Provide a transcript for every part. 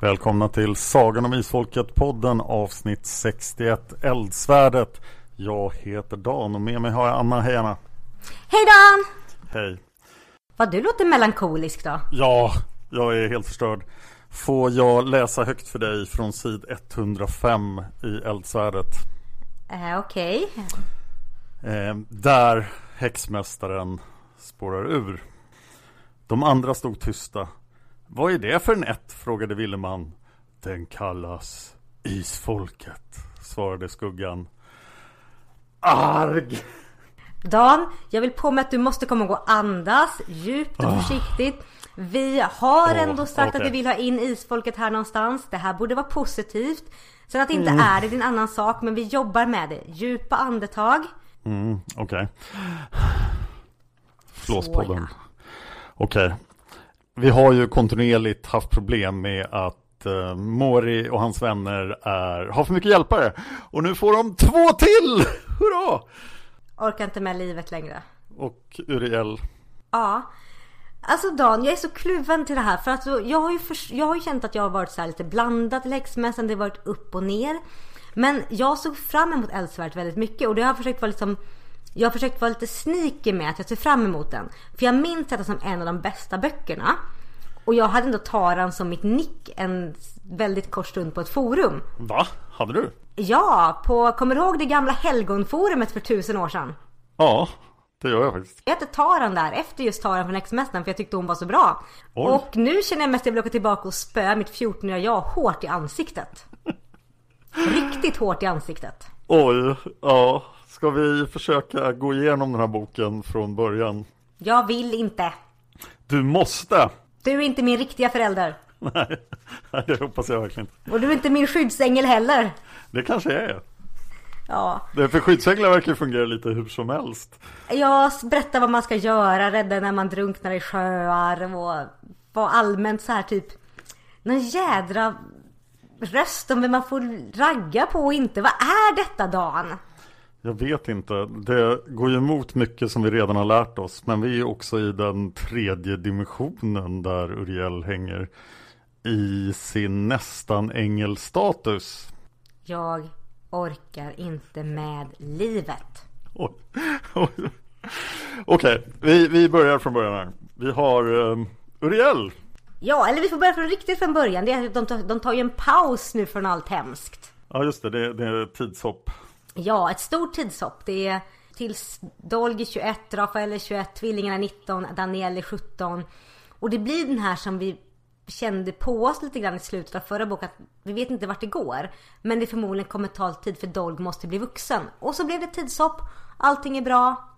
Välkomna till Sagan om Isfolket-podden avsnitt 61 Eldsvärdet. Jag heter Dan och med mig har jag Anna. Hej Anna! Hej Dan! Hej! Vad du låter melankolisk då. Ja, jag är helt förstörd. Får jag läsa högt för dig från sid 105 i Eldsvärdet? Eh, Okej. Eh, där häxmästaren spårar ur. De andra stod tysta. Vad är det för ett? frågade Villeman. Den kallas Isfolket, svarade skuggan. Arg! Dan, jag vill på mig att du måste komma ihåg att andas djupt och försiktigt. Vi har Åh, ändå sagt okej. att vi vill ha in isfolket här någonstans. Det här borde vara positivt. Sen att det inte är det, är en annan sak. Men vi jobbar med det. Djupa andetag. Mm, okej. Så, Flåspodden. Okej. Vi har ju kontinuerligt haft problem med att eh, Mori och hans vänner är, har för mycket hjälpare. Och nu får de två till! Hurra! Orkar inte med livet längre. Och Uriel. Ja. Alltså Dan, jag är så kluven till det här för att så- jag har ju, förs- jag har ju känt att jag har varit så här lite blandad till häxmässan, det har varit upp och ner. Men jag såg fram emot Eldsvärd väldigt mycket och det har jag försökt vara liksom jag har försökt vara lite sneaky med att jag ser fram emot den. För jag minns detta som en av de bästa böckerna. Och jag hade ändå Taran som mitt nick en väldigt kort stund på ett forum. Va? Hade du? Ja, på, kommer du ihåg det gamla helgonforumet för tusen år sedan? Ja, det gör jag faktiskt. Jag hette Taran där efter just Taran från Häxmästaren för jag tyckte hon var så bra. Oj. Och nu känner jag mest att jag vill åka tillbaka och spöa mitt 14-åriga jag hårt i ansiktet. Riktigt hårt i ansiktet. Oj, ja. Ska vi försöka gå igenom den här boken från början? Jag vill inte. Du måste! Du är inte min riktiga förälder. Nej, det hoppas jag verkligen inte. Och du är inte min skyddsängel heller. Det kanske jag är. Ja. Det för skyddsänglar verkar fungera lite hur som helst. Jag berättar vad man ska göra, rädda när man drunknar i sjöar och vara allmänt så här typ någon jädra röst om vem man får ragga på och inte. Vad är detta Dan? Jag vet inte. Det går ju emot mycket som vi redan har lärt oss. Men vi är också i den tredje dimensionen där Uriel hänger i sin nästan ängelstatus. Jag orkar inte med livet. Okej, vi, vi börjar från början här. Vi har um, Uriel. Ja, eller vi får börja från riktigt från början. Det är, att de, tar, de tar ju en paus nu från allt hemskt. Ja just det, det, det är tidshopp. Ja, ett stort tidshopp. Det är tills Dolgy 21, Rafael är 21, tvillingarna 19, Daniel är 17. Och det blir den här som vi kände på oss lite grann i slutet av förra boken. Att vi vet inte vart det går. Men det förmodligen kommer ta tid för Dolg måste bli vuxen. Och så blev det tidshopp. Allting är bra.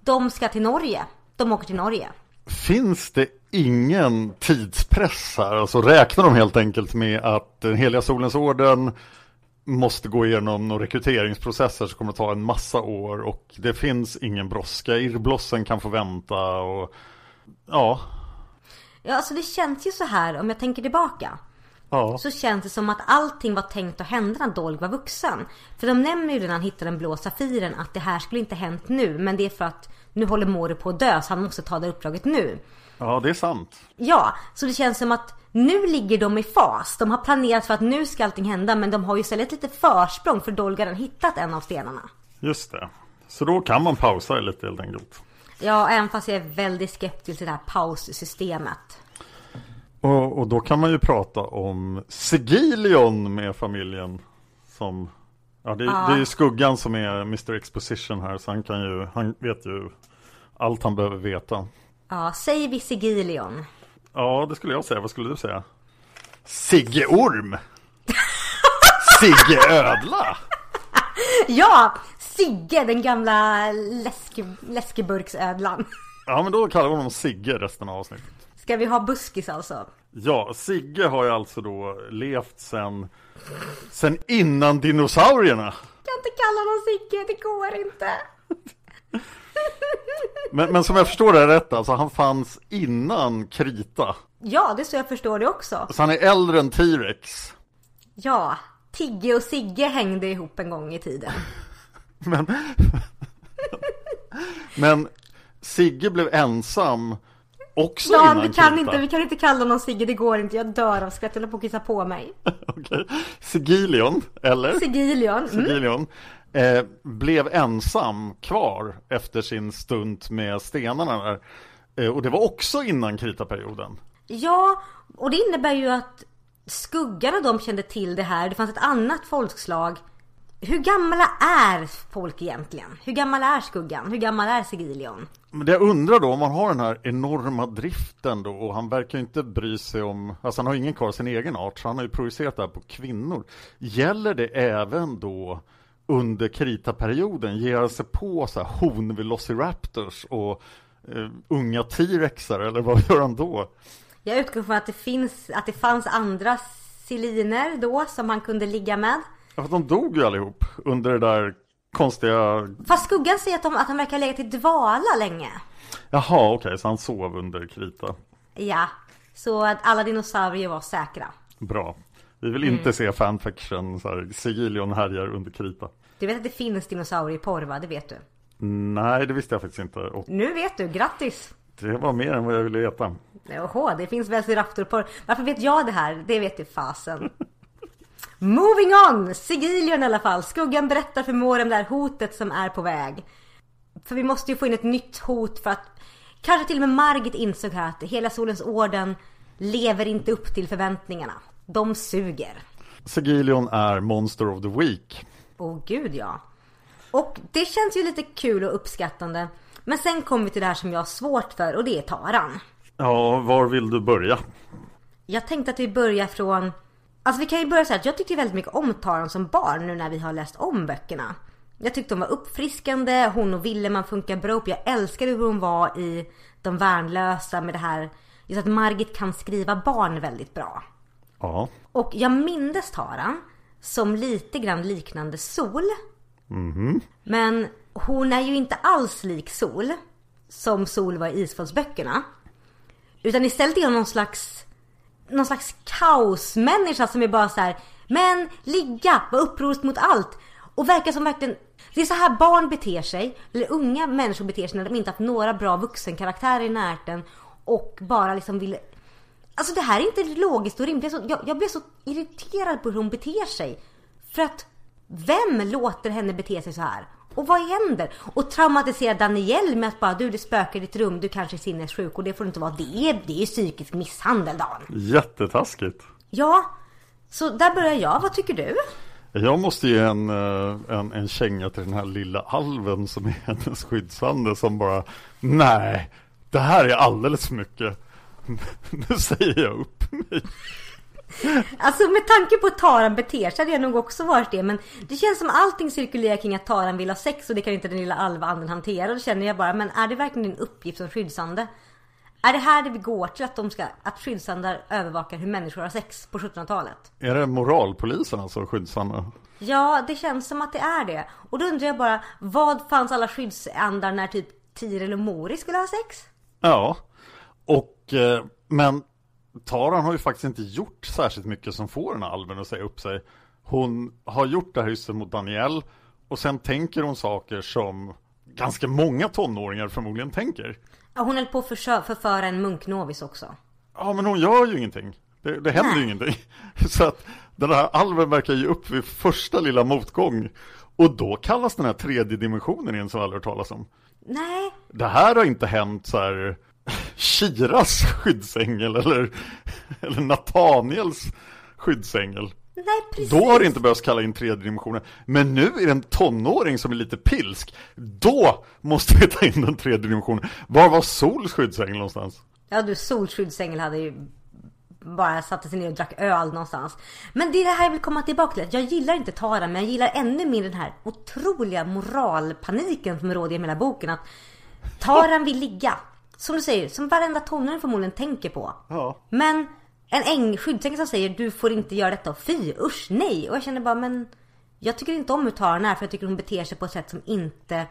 De ska till Norge. De åker till Norge. Finns det ingen tidspress här? Alltså räknar de helt enkelt med att den heliga solens orden måste gå igenom några rekryteringsprocesser som kommer att ta en massa år och det finns ingen brådska. Irrblossen kan få vänta och ja. Ja, alltså det känns ju så här om jag tänker tillbaka. Ja, Så känns det som att allting var tänkt att hända när Dolg var vuxen. För de nämner ju när han hittar den blå safiren att det här skulle inte hänt nu. Men det är för att nu håller Mori på att dö så han måste ta det uppdraget nu. Ja det är sant. Ja, så det känns som att nu ligger de i fas. De har planerat för att nu ska allting hända men de har ju istället lite försprång för Dolg har hittat en av stenarna. Just det. Så då kan man pausa lite helt enkelt. Ja, även fast jag är väldigt skeptisk till det här paussystemet. Och, och då kan man ju prata om Sigilion med familjen. Som, ja det, det är ju skuggan som är Mr Exposition här så han kan ju, han vet ju allt han behöver veta. Ja, säger vi Sigilion. Ja det skulle jag säga, vad skulle du säga? Sigge Orm! Sigge Ödla! Ja! Sigge, den gamla läsk, läskeburksödlan. Ja men då kallar vi honom Sigge resten av avsnittet. Ska vi ha buskis alltså? Ja, Sigge har ju alltså då levt sen, sen innan dinosaurierna. Kan inte kalla honom Sigge, det går inte. Men, men som jag förstår det rätt, alltså han fanns innan Krita. Ja, det är så jag förstår det också. Så han är äldre än T-Rex. Ja, Tigge och Sigge hängde ihop en gång i tiden. Men, men Sigge blev ensam också Dan, innan vi kan, Krita. inte, vi kan inte kalla honom Sigge, det går inte. Jag dör av skratt, jag på att kissa på mig. Okej. Sigilion, eller? Sigilion. Mm. Sigilion. Eh, blev ensam kvar efter sin stund med stenarna där. Eh, och det var också innan Krita-perioden. Ja, och det innebär ju att skuggarna de kände till det här. Det fanns ett annat folkslag. Hur gamla är folk egentligen? Hur gammal är skuggan? Hur gammal är Sigilion? Men det jag undrar då, om man har den här enorma driften då och han verkar inte bry sig om, alltså han har ingen kvar sin egen art, så han har ju projicerat det här på kvinnor. Gäller det även då under kritaperioden, ger sig på så här honvelociraptors och eh, unga T-rexar eller vad gör han då? Jag utgår från att det, finns, att det fanns andra siliner då som han kunde ligga med. Ja, för de dog ju allihop under det där konstiga, Fast skuggan säger att, de, att han verkar ha legat i dvala länge. jaha okej, så han sov under krita. Ja, så att alla dinosaurier var säkra. Bra. Vi vill inte se fanfiction, så här, Sigilion härjar under krita. Du vet att det finns dinosaurieporr va? Det vet du. Nej, det visste jag faktiskt inte. Och Nu vet du, grattis! det var mer än vad jag ville veta. Jaha, det finns Velociraptor-porr. Varför vet jag det här? Det vet ju fasen. Moving on! Sigilion i alla fall. Skuggan berättar för Morem det här hotet som är på väg. För vi måste ju få in ett nytt hot för att kanske till och med Margit insåg här att hela Solens orden lever inte upp till förväntningarna. De suger. Sigilion är Monster of the Week. Åh gud ja. Och det känns ju lite kul och uppskattande. Men sen kommer vi till det här som jag har svårt för och det är Taran. Ja, var vill du börja? Jag tänkte att vi börjar från... Alltså vi kan ju börja så här att jag tyckte väldigt mycket om Taran som barn nu när vi har läst om böckerna. Jag tyckte hon var uppfriskande, hon och Villeman funkar bra upp. Jag älskade hur hon var i De värnlösa med det här... Just att Margit kan skriva barn väldigt bra. Ja, Och jag mindes Taran som lite grann liknande Sol. Men hon är ju inte alls lik Sol. Som Sol var i Isfolksböckerna. Utan istället är hon någon slags någon slags kaosmänniska som är bara så här. Men ligga, var upprorisk mot allt. Och verkar som verkligen det är så här barn beter sig, eller unga människor beter sig när de inte haft några bra vuxenkaraktärer i närheten och bara liksom vill Alltså det här är inte logiskt och rimligt. Jag, jag blev så irriterad på hur hon beter sig. För att vem låter henne bete sig så här? Och vad händer? Och traumatisera Daniel med att bara du det spökar i ditt rum, du kanske är sinnessjuk och det får du inte vara. Det är, det är psykisk misshandel Dan. jättetaskigt. Ja, så där börjar jag. Vad tycker du? Jag måste ge en, eh, en, en känga till den här lilla alven som är hennes skyddsande som bara Nej, det här är alldeles för mycket. Nu säger jag upp mig. Alltså med tanke på att Taran beter sig hade jag nog också varit det. Men det känns som allting cirkulerar kring att Taran vill ha sex och det kan inte den lilla alvanden hantera. Då känner jag bara, men är det verkligen din uppgift som skyddsande? Är det här det vi går till att de ska, att skyddsandar övervakar hur människor har sex på 1700-talet? Är det moralpolisen alltså, skyddsandar? Ja, det känns som att det är det. Och då undrar jag bara, vad fanns alla skyddsandar när typ Tiril och Mori skulle ha sex? Ja, och eh, men Taran har ju faktiskt inte gjort särskilt mycket som får den här alven att säga upp sig. Hon har gjort det här huset mot Daniel och sen tänker hon saker som ganska många tonåringar förmodligen tänker. Ja, hon höll på att försö- förföra en munknovis också. Ja, men hon gör ju ingenting. Det, det händer ju ingenting. Så att den här alven verkar ge upp vid första lilla motgång. Och då kallas den här tredje dimensionen igen som aldrig hört talas om. Nej, Det här har inte hänt så här Kiras skyddsängel eller, eller Nathaniels skyddsängel. nej. Då har det inte behövt kalla in tredje dimensionen. Men nu är det en tonåring som är lite pilsk. Då måste vi ta in den tredje dimensionen. Var var Sols skyddsängel någonstans? Ja du, solskyddsängel hade ju bara satte sig ner och drack öl någonstans. Men det är det här jag vill komma tillbaka till. Jag gillar inte Tara men jag gillar ännu mer den här otroliga moralpaniken som råder i hela boken. Att Taran vill ligga. Som du säger, som varenda tonåring förmodligen tänker på. Ja. Men en äng skyddsängel som säger du får inte göra detta och fy usch nej. Och jag känner bara men jag tycker inte om hur Taran är för jag tycker hon beter sig på ett sätt som inte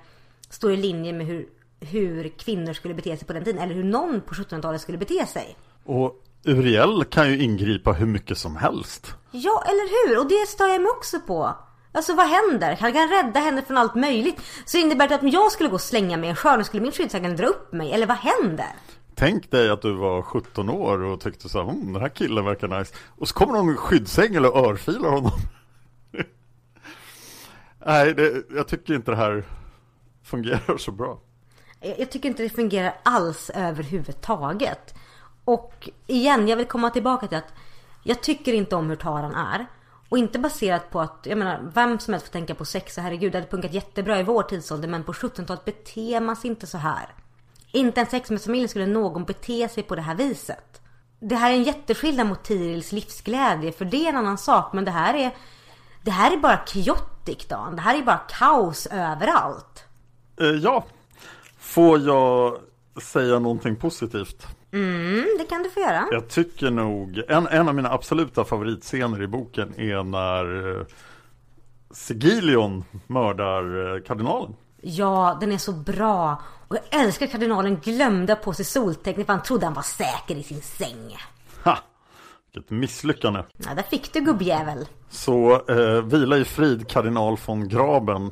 står i linje med hur, hur kvinnor skulle bete sig på den tiden. Eller hur någon på 1700-talet skulle bete sig. Och Uriel kan ju ingripa hur mycket som helst. Ja, eller hur? Och det stör jag mig också på. Alltså vad händer? Han kan rädda henne från allt möjligt. Så innebär det att om jag skulle gå och slänga mig i en sjö, skulle min skyddsängel dra upp mig? Eller vad händer? Tänk dig att du var 17 år och tyckte så här, hm, den här killen verkar nice. Och så kommer någon skyddsängel och örfilar honom. Nej, det, jag tycker inte det här fungerar så bra. Jag jag tycker inte det fungerar alls överhuvudtaget. Och igen, jag vill komma tillbaka till att jag tycker inte om hur Taran är. Och inte baserat på att, jag menar, vem som helst får tänka på sex och herregud, det hade funkat jättebra i vår tidsålder men på 1700-talet beter man sig inte så här. Inte en familjen skulle någon bete sig på det här viset. Det här är en jätteskillnad mot Tirils livsglädje, för det är en annan sak. Men det här är, det här är bara chaotic, Dan. Det här är bara kaos överallt. Eh, ja, får jag säga någonting positivt? Mm, det kan du få göra. Jag tycker nog, en, en av mina absoluta favoritscener i boken är när eh, Sigilion mördar eh, kardinalen. Ja, den är så bra. Och jag älskar kardinalen glömde på sig soltecknet för han trodde han var säker i sin säng. Ha! Vilket misslyckande. Ja, där fick du gubbjävel. Så eh, vila i frid kardinal von Graben.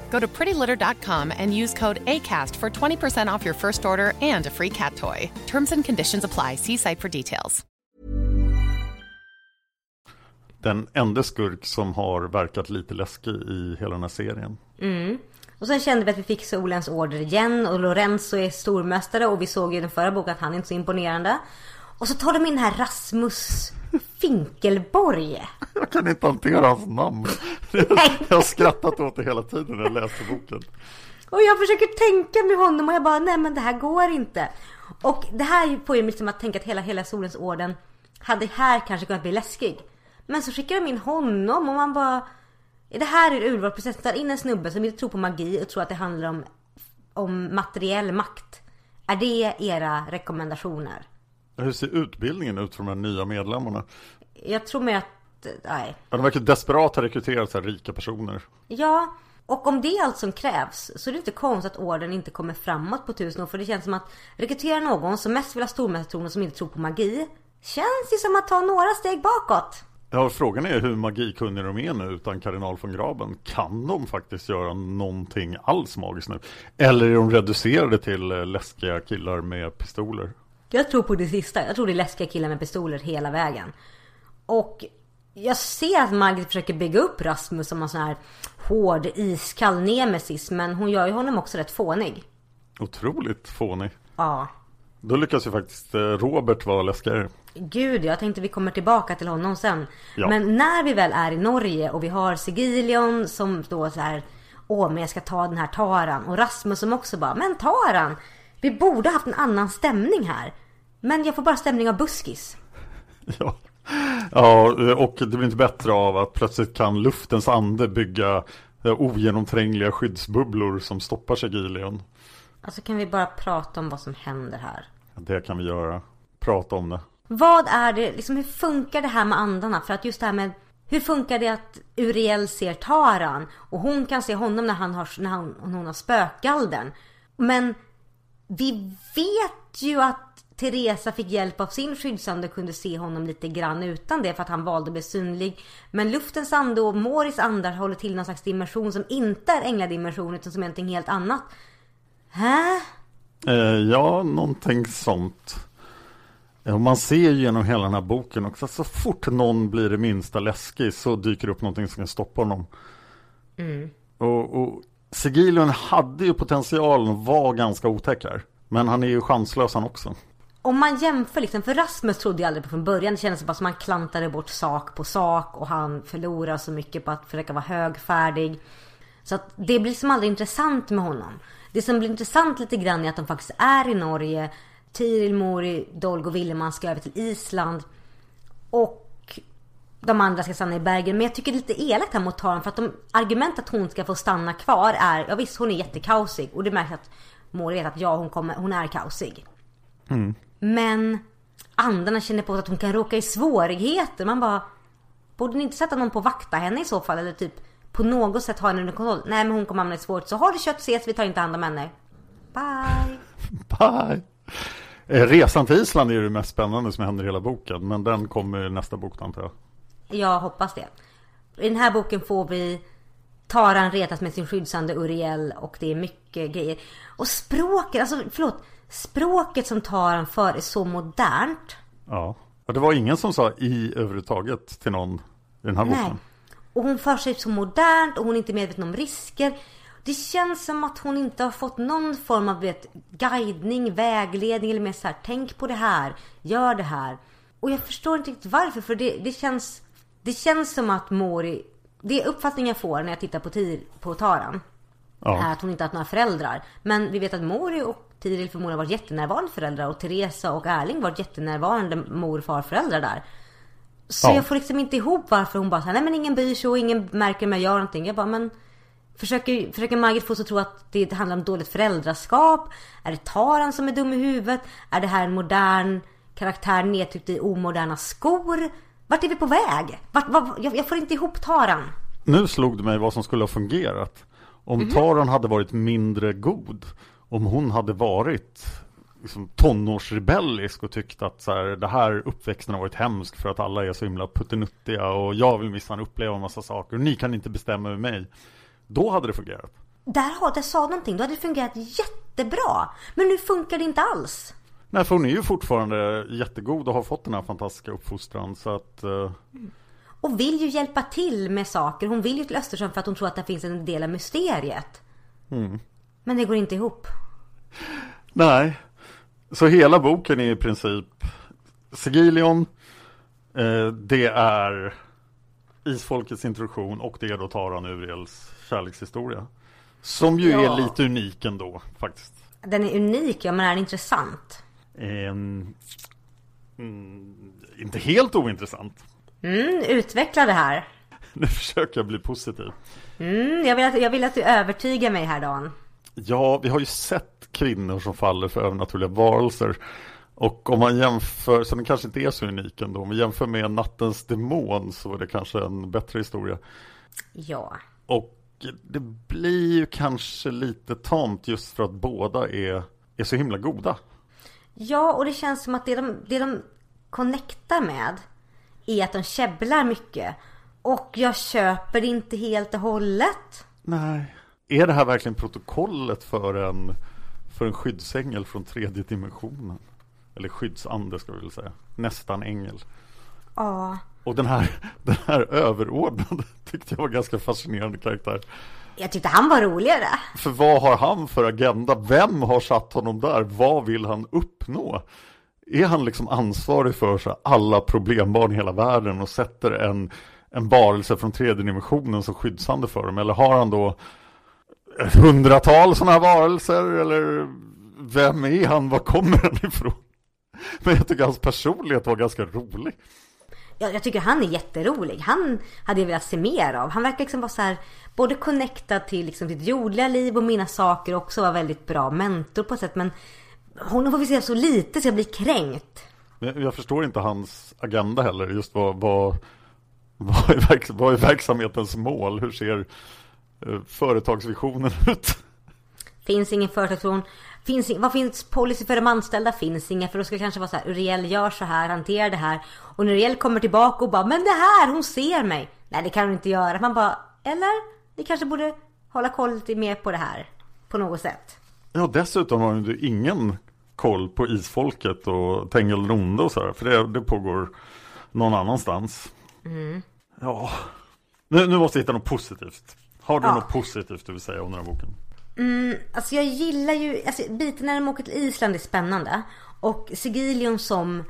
Go to prettylitter.com and use code ACAST for 20% off your first order and a free cat toy. Terms and conditions apply. See site for details. Den enda skurk som har verkat lite läskig i hela den här serien. Och sen kände vi att vi fick solens order igen och Lorenzo är stormästare och vi såg ju i den förra boken att han är inte så imponerande. Och så tar de in den här Rasmus Finkelborg. Jag kan inte hantera hans namn. Jag har skrattat åt det hela tiden när jag läste boken. Och jag försöker tänka med honom och jag bara nej men det här går inte. Och det här får ju mig liksom att tänka att hela, hela solens orden hade här kanske kunnat bli läskig. Men så skickar de in honom och man bara... Är det här er urvalsprocess? Tar in en snubbe som inte tror på magi och tror att det handlar om, om materiell makt. Är det era rekommendationer? Hur ser utbildningen ut för de här nya medlemmarna? Jag tror mer att... Nej. Ja, de verkar desperat ha rekryterat så här rika personer. Ja, och om det är allt som krävs så är det inte konstigt att orden inte kommer framåt på tusen år. För det känns som att rekrytera någon som mest vill ha stormästartronen som inte tror på magi. Känns ju som att ta några steg bakåt. Ja, frågan är hur magikunniga de är nu utan kardinal von Graben. Kan de faktiskt göra någonting alls magiskt nu? Eller är de reducerade till eh, läskiga killar med pistoler? Jag tror på det sista. Jag tror det är läskiga killar med pistoler hela vägen. Och jag ser att Margit försöker bygga upp Rasmus som en sån här hård, iskall nemesis. Men hon gör ju honom också rätt fånig. Otroligt fånig. Ja. Då lyckas ju faktiskt eh, Robert vara läskigare. Gud, jag tänkte vi kommer tillbaka till honom sen. Ja. Men när vi väl är i Norge och vi har Sigilion som då så här Åh, men jag ska ta den här Taran. Och Rasmus som också bara, men Taran! Vi borde haft en annan stämning här. Men jag får bara stämning av buskis. Ja. ja, och det blir inte bättre av att plötsligt kan luftens ande bygga eh, ogenomträngliga skyddsbubblor som stoppar Sigilion. Alltså kan vi bara prata om vad som händer här? Det kan vi göra. Prata om det. Vad är det, liksom hur funkar det här med andarna? För att just det här med hur funkar det att Uriel ser Taran och hon kan se honom när, han har, när hon, hon har spökgalden. Men vi vet ju att Teresa fick hjälp av sin skyddsande och kunde se honom lite grann utan det för att han valde att bli synlig. Men luftens ande och Moris andar håller till någon slags dimension som inte är ängladimension utan som är någonting helt annat. Hä? Eh, ja, någonting sånt. Ja, man ser ju genom hela den här boken också att så fort någon blir det minsta läskig så dyker det upp någonting som kan stoppa honom. Och, och Sigilion hade ju potentialen att vara ganska otäck här. Men han är ju chanslös han också. Om man jämför liksom, för Rasmus trodde jag aldrig på från början. Det kändes bara som att han klantade bort sak på sak och han förlorar så mycket på att försöka vara högfärdig. Så att det blir liksom aldrig intressant med honom. Det som blir intressant lite grann är att de faktiskt är i Norge. Tiril, Mori, Dolg och ska över till Island. Och de andra ska stanna i Bergen. Men jag tycker det är lite elakt här mot Taran för att de, argument att hon ska få stanna kvar är, ja visst hon är jättekaosig. Och det märks att Mori vet att ja hon, kommer, hon är kaosig. Men andarna känner på att hon kan råka i svårigheter. Man bara, borde ni inte sätta någon på att vakta henne i så fall? Eller typ på något sätt ha henne under kontroll. Nej men hon kommer hamna i svårt. Så har du kött ses, vi tar inte hand om henne. Bye. Bye! Eh, Resan till Island är ju det mest spännande som händer i hela boken. Men den kommer i nästa bok antar jag. Jag hoppas det. I den här boken får vi Taran retas med sin skyddsande Uriel och det är mycket grejer. Och språket, alltså förlåt. Språket som Taran för är så modernt. Ja. Och det var ingen som sa i överhuvudtaget till någon i den här Nej. boken. Och hon för sig så modernt och hon är inte medveten om risker. Det känns som att hon inte har fått någon form av vet, guidning, vägledning eller mer så här, tänk på det här, gör det här. Och jag förstår inte riktigt varför, för det, det känns det känns som att Mori, det är uppfattningen jag får när jag tittar på, Tir, på Taran. Ja. Är att hon inte har haft några föräldrar. Men vi vet att Mori och Tiril förmodligen varit jättenärvarande föräldrar och Teresa och Erling varit jättenärvarande mor och farföräldrar där. Så Ja. jag får liksom inte ihop varför hon bara säger nej men ingen bryr sig och ingen märker om jag gör någonting. Jag bara men Försöker, försöker Margit få oss att tro att det handlar om dåligt föräldraskap? Är det Taran som är dum i huvudet? Är det här en modern karaktär nedtryckt i omoderna skor? Vart är vi på väg? Vart, vart, jag, jag får inte ihop Taran. Nu slog det mig vad som skulle ha fungerat. Om Mhm. Taran hade varit mindre god. Om hon hade varit liksom, tonårsrebellisk och tyckt att så här, det här uppväxten har varit hemsk för att alla är så himla puttinuttiga och jag vill minsann uppleva en massa saker och ni kan inte bestämma över mig. Då hade det fungerat. Där, har, där sa någonting. Då hade det fungerat jättebra. Men nu funkar det inte alls. Nej, för hon är ju fortfarande jättegod och har fått den här fantastiska uppfostran så att eh, Och vill ju hjälpa till med saker. Hon vill ju till Östersjön för att hon tror att det finns en del av mysteriet. Men det går inte ihop. Nej. Så hela boken är i princip Sigilion. Eh, det är Isfolkets introduktion och det är då Taran Uriels kärlekshistoria. Som ju Ja. är lite unik ändå faktiskt. Den är unik, ja men är den intressant? Ehm, mm, inte helt ointressant. Mm, utveckla det här. Nu försöker jag bli positiv. Mm, jag, vill att, jag vill att du övertygar mig här Dan. Ja, vi har ju sett kvinnor som faller för övernaturliga varelser. Och om man jämför, så den kanske inte är så unik ändå, om vi jämför med Nattens Demon så är det kanske en bättre historia. Ja. Och det blir ju kanske lite tamt just för att båda är, är så himla goda. Ja, och det känns som att det de, det de connectar med är att de käbblar mycket. Och jag köper det inte helt och hållet. Nej. Är det här verkligen protokollet för en, för en skyddsängel från tredje dimensionen? Eller skyddsande ska vi väl säga. Nästan ängel. Ja. Och den här, den här överordnade tyckte jag var ganska fascinerande karaktär. Jag tyckte han var roligare. För vad har han för agenda? Vem har satt honom där? Vad vill han uppnå? Är han liksom ansvarig för så alla problembarn i hela världen och sätter en, en varelse från tredje dimensionen som skyddsande för dem? Eller har han då ett hundratal sådana här varelser? Eller vem är han? Var kommer han ifrån? Men jag tycker hans personlighet var ganska rolig. Jag, jag tycker han är jätterolig. Han hade jag velat se mer av. Han verkar liksom vara så här, både connectad till liksom sitt jordliga liv och mina saker och också vara väldigt bra mentor på ett sätt. Men honom får vi se så lite så jag blir kränkt. Jag, förstår inte hans agenda heller. Just vad, vad, vad, är, verks, vad är verksamhetens mål? Hur ser eh, företagsvisionen ut? Finns ingen företagsvision. Finns, vad finns policy för de anställda? Finns inga. För då ska det kanske vara så här. Uriel gör så här, hanterar det här. Och när Uriel kommer tillbaka och bara Men det här, hon ser mig. Nej det kan hon inte göra. Man bara Eller? Vi kanske borde hålla koll lite mer på det här. På något sätt. Ja dessutom har du ingen koll på isfolket och Tengilronde och sådär. För det, det pågår någon annanstans. Mm. Ja. Nu, nu måste jag hitta något positivt. Har du Ja. något positivt du vill säga om den här boken? Mm, alltså jag gillar ju, alltså biten när de åker till Island är spännande. Och Sigilion som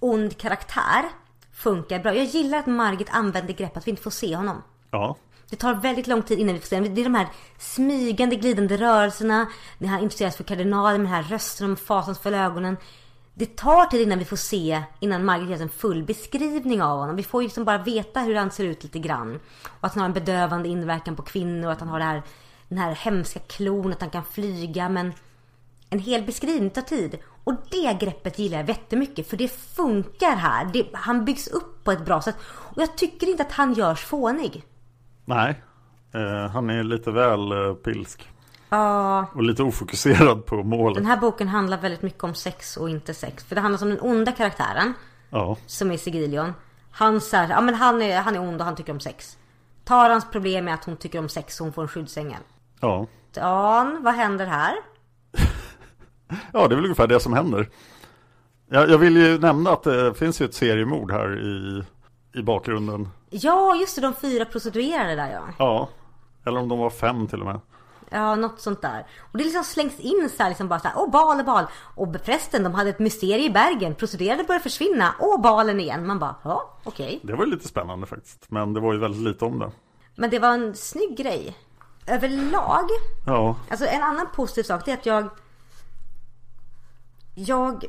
ond karaktär funkar bra. Jag gillar att Margit använder greppet att vi inte får se honom. Ja. Det tar väldigt lång tid innan vi får se honom. Det är de här smygande, glidande rörelserna. När han intresserar sig för kardinalen med den här rösten och fasansfulla ögonen. Det tar tid innan vi får se, innan Margit ger en full beskrivning av honom. Vi får ju liksom bara veta hur han ser ut lite grann. Och att han har en bedövande inverkan på kvinnor och att han har det här, den här hemska klon, att han kan flyga. Men en hel beskrivning tar tid. Och det greppet gillar jag jättemycket för det funkar här. Det, han byggs upp på ett bra sätt. Och jag tycker inte att han görs fånig. Nej. Eh, han är lite väl eh, pilsk. Ja, Och lite ofokuserad på målet. den här boken handlar väldigt mycket om sex och inte sex. För det handlar om den onda karaktären. Ja. Som är Sigilion. Han, så här, ja, men han, är, han är ond och han tycker om sex. Tarans problem är att hon tycker om sex och hon får en skyddsängel. Ja. Dan, vad händer här? Ja, det är väl ungefär det som händer. Jag, jag vill ju nämna att det finns ju ett seriemord här i, i bakgrunden. Ja, just det, de fyra prostituerade där ja. Ja, eller om de var fem till och med. Ja, något sånt där. Och det liksom slängs in så här, liksom bara så här, åh bal, bal. Och förresten, de hade ett mysterium i Bergen. Prostituerade började försvinna. Åh, balen igen. Man bara, ja, okej. Det var ju lite spännande faktiskt. Men det var ju väldigt lite om det. Men det var en snygg grej. Överlag, Ja, alltså en annan positiv sak det är att jag... Jag...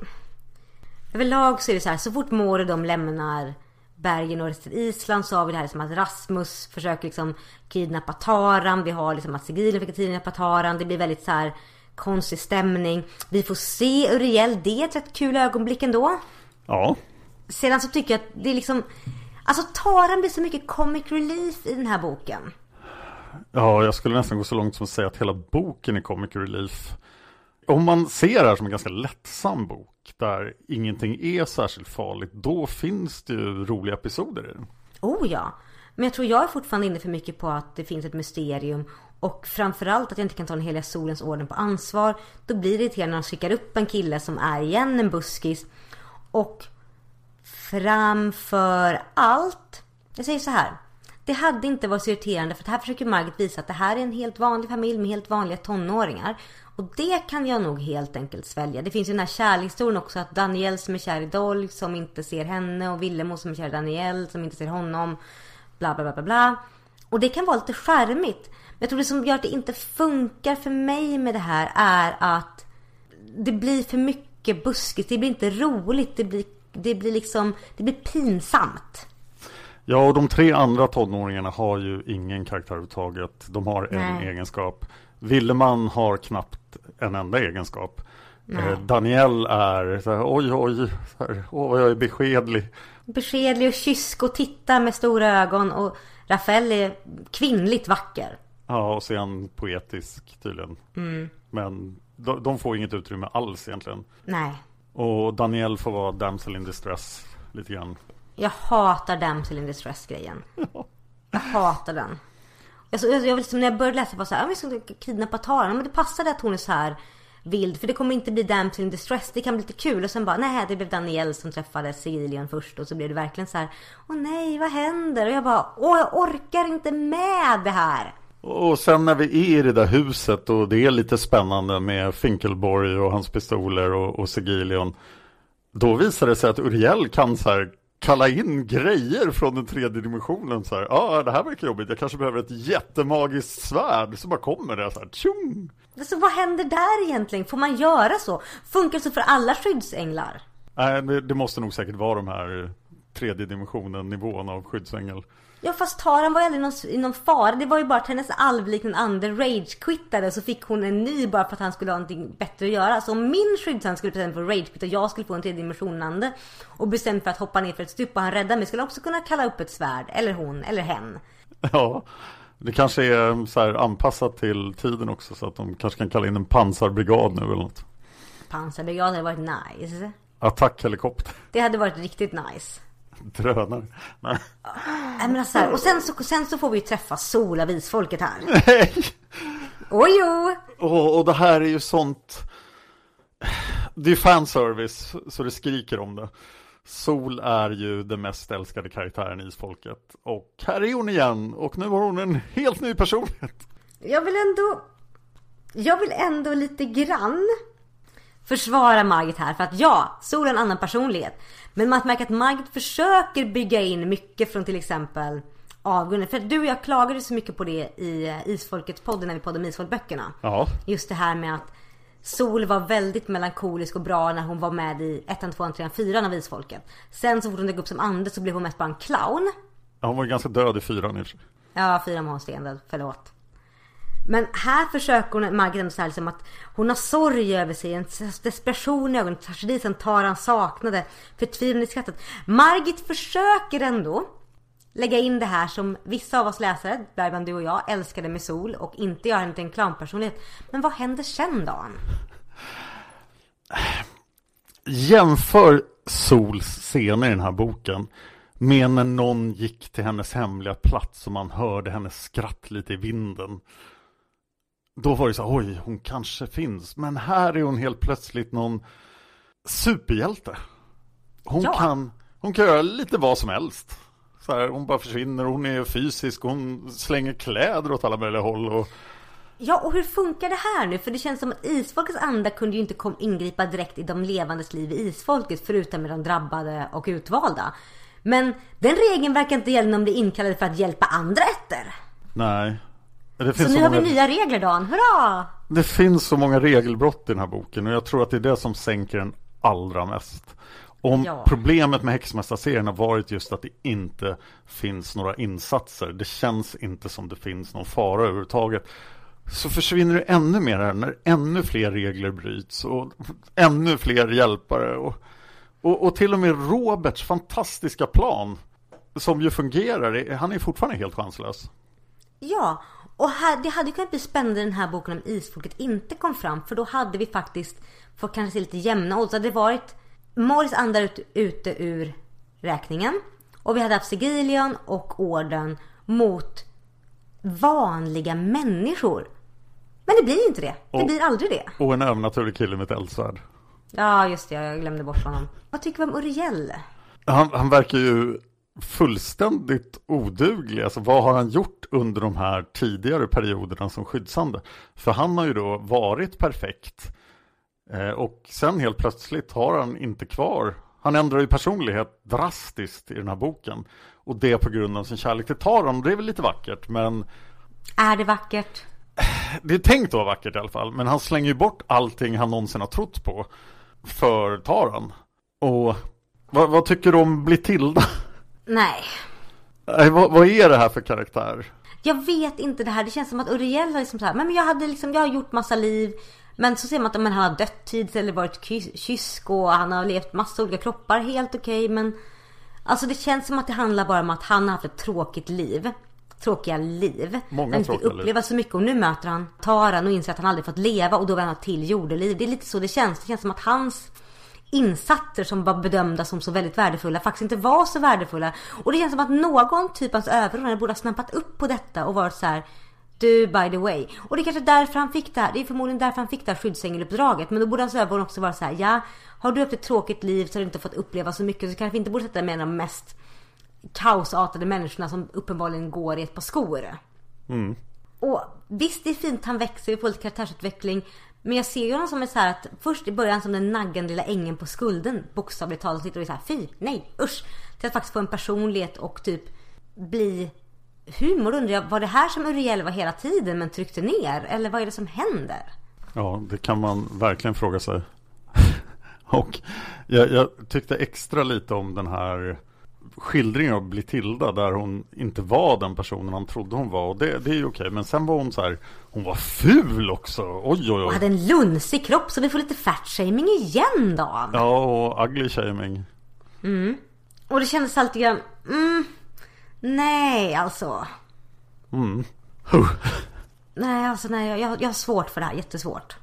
Överlag så är det så här, så fort Mår och de lämnar Bergen och Island så har vi det här som att Rasmus försöker liksom kidnappa Taran. Vi har liksom att Sigilien försöker kidnappa Taran. Det blir väldigt så här konstig stämning. Vi får se Uriel. Det är ett rätt kul ögonblick ändå. ja, Sedan så tycker jag att det är liksom... Alltså Taran blir så mycket comic relief i den här boken ja, jag skulle nästan gå så långt som att säga att hela boken är comic relief. Om man ser det här som en ganska lättsam bok där ingenting är särskilt farligt, då finns det ju roliga episoder i den. Oh ja. Men jag tror jag är fortfarande inne för mycket på att det finns ett mysterium. Och framförallt att jag inte kan ta den heliga solens orden på ansvar. Då blir det irriterande när de skickar upp en kille som är igen en buskis. Och framför allt. Jag säger så här. Det hade inte varit så irriterande för här försöker Margit visa att det här är en helt vanlig familj med helt vanliga tonåringar. Och det kan jag nog helt enkelt svälja. Det finns ju den här kärlekshistorien också att Daniel som är kär i Dolly som inte ser henne och Villemo som är kär i Daniel som inte ser honom. Bla bla bla bla bla. Och det kan vara lite charmigt. Men jag tror det som gör att det inte funkar för mig med det här är att det blir för mycket buskis. Det blir inte roligt. Det blir, det blir liksom, det blir pinsamt. Ja, och de tre andra tonåringarna har ju ingen karaktär överhuvudtaget. De har en Nej. egenskap. Villeman har knappt en enda egenskap. Eh, Daniel är så här, oj, oj, så här, åh, jag är beskedlig. Beskedlig och kysk och tittar med stora ögon och Rafael är kvinnligt vacker. Ja, och han poetisk tydligen. Mm. Men de, de får inget utrymme alls egentligen. Nej. Och Daniel får vara damsel in distress lite grann. Jag hatar damsel in distress grejen. Jag hatar den. Alltså, jag, jag, liksom, när jag började läsa var så här, ah, vi ska kidnappa Taran. Men det passade att hon är så här vild. För det kommer inte bli damsel in distress. Det kan bli lite kul. Och sen bara, nej det blev Daniel som träffade Sigilion först. Och så blev det verkligen så här, åh nej vad händer? Och jag bara, åh jag orkar inte med det här. Och sen när vi är i det där huset och det är lite spännande med Finkelborg och hans pistoler och, och Sigilion. Då visar det sig att Uriel kan så här kalla in grejer från den tredje dimensionen så här. Ja, ah, det här verkar jobbigt. Jag kanske behöver ett jättemagiskt svärd. Så bara kommer det så här. Tjong! Alltså vad händer där egentligen? Får man göra så? Funkar det så för alla skyddsänglar? Nej, det, det måste nog säkert vara de här tredje dimensionen nivån av skyddsängel. Ja fast Taran var ju aldrig någon, i någon fara. Det var ju bara att hennes alvliknande ande rage-quittade så fick hon en ny bara för att han skulle ha någonting bättre att göra. Så om min skyddsande skulle bestämma för rage-quitta och jag skulle få en tredje dimensionande och bestämt för att hoppa ner för ett stup och han räddar mig skulle jag också kunna kalla upp ett svärd. Eller hon, eller hen. Ja, det kanske är så här anpassat till tiden också så att de kanske kan kalla in en pansarbrigad nu eller något. Pansarbrigad hade varit nice. Attackhelikopter, Det hade varit riktigt nice. Drönare. Nej. Men alltså, här, och sen så, sen så får vi ju träffa Solavisfolket här. Nej. Oj jo! Och, och det här är ju sånt Det är fanservice så det skriker om det Sol är ju den mest älskade karaktären i Isfolket Och här är hon igen och nu har hon en helt ny personlighet Jag vill ändå... Jag vill ändå lite grann försvara Margit här. För att ja, Sol är en annan personlighet. Men man märker att Margit försöker bygga in mycket från till exempel avgrunden. För du och jag klagade så mycket på det i Isfolkets podd när vi poddade om Isfolkböckerna. Ja, Just det här med att Sol var väldigt melankolisk och bra när hon var med i ettan, tvåan, trean, fyran av Isfolket. Sen så fort hon dök upp som ande så blev hon mest bara en clown. hon var ganska död i fyran i. Ja, fyra månader stendöd, förlåt. Men här försöker hon, Margit ändå säga liksom att hon har sorg över sig, en desperation i ögonen, tragedi som Taran saknade, förtvivlan i skrattet. Margit försöker ändå lägga in det här som vissa av oss läsare, däribland du och jag, älskade med Sol och inte göra henne till en clownpersonlighet. Men vad händer sen då? Jämför Sols scener i den här boken med när någon gick till hennes hemliga plats och man hörde hennes skratt lite i vinden. Då var det så oj, hon kanske finns. Men här är hon helt plötsligt någon superhjälte. Hon, Ja. kan, hon kan göra lite vad som helst. Så här, hon bara försvinner, hon är fysisk, hon slänger kläder åt alla möjliga håll. Och, Ja, och hur funkar det här nu? För det känns som att Isfolkets anda kunde ju inte kom ingripa direkt i de levandes liv i Isfolket förutom med de drabbade och utvalda. Men den regeln verkar inte gälla om de blir inkallade för att hjälpa andra ätter. nej. Det Så finns nu så har vi nya regler Dan, hurra! Det finns så många regelbrott i den här boken och jag tror att det är det som sänker den allra mest. Om Ja. problemet med Häxmästarserien har varit just att det inte finns några insatser. Det känns inte som det finns någon fara överhuvudtaget. Så försvinner det ännu mer här när ännu fler regler bryts och ännu fler hjälpare. Och, och, och till och med Roberts fantastiska plan som ju fungerar, han är fortfarande helt chanslös. Ja, och här, det hade kunnat bli spännande den här boken om Isfolket inte kom fram. För då hade vi faktiskt fått kanske se lite jämna odds. Det hade varit Morris andar ut, ute ur räkningen. Och vi hade haft Sigilion och Orden mot vanliga människor. Men det blir inte det. Det Och- blir aldrig det. Och en övernaturlig kille med ett eldsvärd. Ja, just det. Jag glömde bort honom. Vad tycker vi om Uriel? Han, han verkar ju fullständigt oduglig. Alltså vad har han gjort under de här tidigare perioderna som skyddsande? För han har ju då varit perfekt. Eh, och sen helt plötsligt har han inte kvar. Han ändrar ju personlighet drastiskt i den här boken. Och det på grund av sin kärlek till Taran. Och Det är väl lite vackert men Är det vackert? det är tänkt att vara vackert i alla fall. Men han slänger ju bort allting han någonsin har trott på. För Taran. Och vad, vad tycker du om Blitilda? Nej. Nej, vad, vad är det här för karaktär? Jag vet inte det här. Det känns som att Uriel har liksom så här, men jag hade liksom, jag har gjort massa liv. Men så ser man att men, han har dött tidigt eller varit ky- kysk och han har levt massa olika kroppar. Helt okej men Alltså det känns som att det handlar bara om att han har haft ett tråkigt liv. Tråkiga liv. Många han fick tråkiga liv. uppleva så mycket och nu möter han Taran och inser att han aldrig fått leva och då vill han ha till jordeliv. Det är lite så det känns. Det känns som att hans insatser som var bedömda som så väldigt värdefulla faktiskt inte var så värdefulla. Och det känns som att någon typ av överordnade borde ha snappat upp på detta och varit så här. Du, by the way. Och det är kanske därför han fick det här. Det är förmodligen därför han fick det här skyddsängel-uppdraget. Men då borde hans överordnade också vara så här. Ja, har du haft ett tråkigt liv så har du inte fått uppleva så mycket. Så kanske vi inte borde sätta med de mest kaosartade människorna som uppenbarligen går i ett par skor. Och visst, det är fint, han växer, vi får lite karaktärsutveckling. Men jag ser ju honom som är så här att först i början som den naggande lilla ängen på skulden. Bokstavligt talat sitter och är så här, fy, nej, usch. Till att faktiskt få en personlighet och typ bli humor undrar jag, var det här som Uriel var hela tiden men tryckte ner? Eller vad är det som händer? Ja, det kan man verkligen fråga sig. Och jag, jag tyckte extra lite om den här skildringen av Blitilda där hon inte var den personen han trodde hon var. Och det, det är ju okej. Men sen var hon så här, hon var ful också. Oj, oj, Och oj. hade en lunsig kropp så vi får lite fat-shaming igen då. Ja, och ugly shaming. Och det kändes alltid grann, mm, nej alltså. Mm. Huh. Nej alltså nej, jag, jag har svårt för det här, jättesvårt.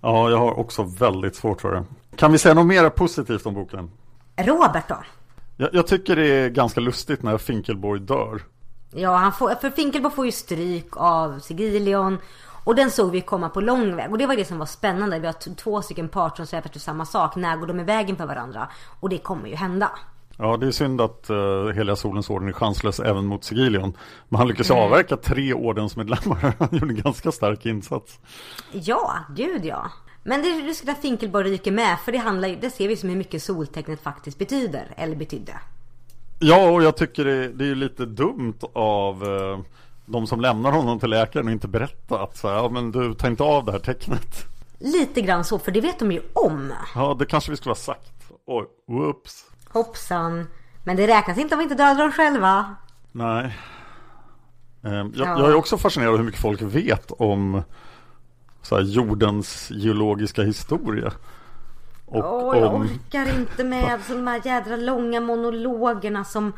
Ja, jag har också väldigt svårt för det. Kan vi säga något mer positivt om boken? Robert då? Jag, jag tycker det är ganska lustigt när Finkelborg dör. Ja, han får, för Finkelbo får ju stryk av Sigilion. Och den såg vi komma på lång väg. Och det var det som var spännande. Vi har två stycken parter som säger efter samma sak. När går de i vägen för varandra? Och det kommer ju hända. Ja, det är synd att uh, Heliga Solens orden är chanslös även mot Sigilion. Men han lyckas avverka tre ordensmedlemmar. Han gjorde en ganska stark insats. Ja, gud ja. Men det är ruskigt att Finkelbo ryker med. För det handlar det ser vi som hur mycket soltecknet faktiskt betyder. Eller betydde. Ja, och jag tycker det, det är lite dumt av uh, de som lämnar honom till läkaren och inte berätta att så här, ja men du tar inte av det här tecknet. Lite grann så, för det vet de ju om. Ja, det kanske vi skulle ha sagt. Oj, whoops. Hoppsan. Men det räknas inte om vi inte dödar dem själva. Nej. Ehm, jag, Ja. jag är också fascinerad av hur mycket folk vet om så här, jordens geologiska historia. Och Åh, jag om... orkar inte med de här jädra långa monologerna som...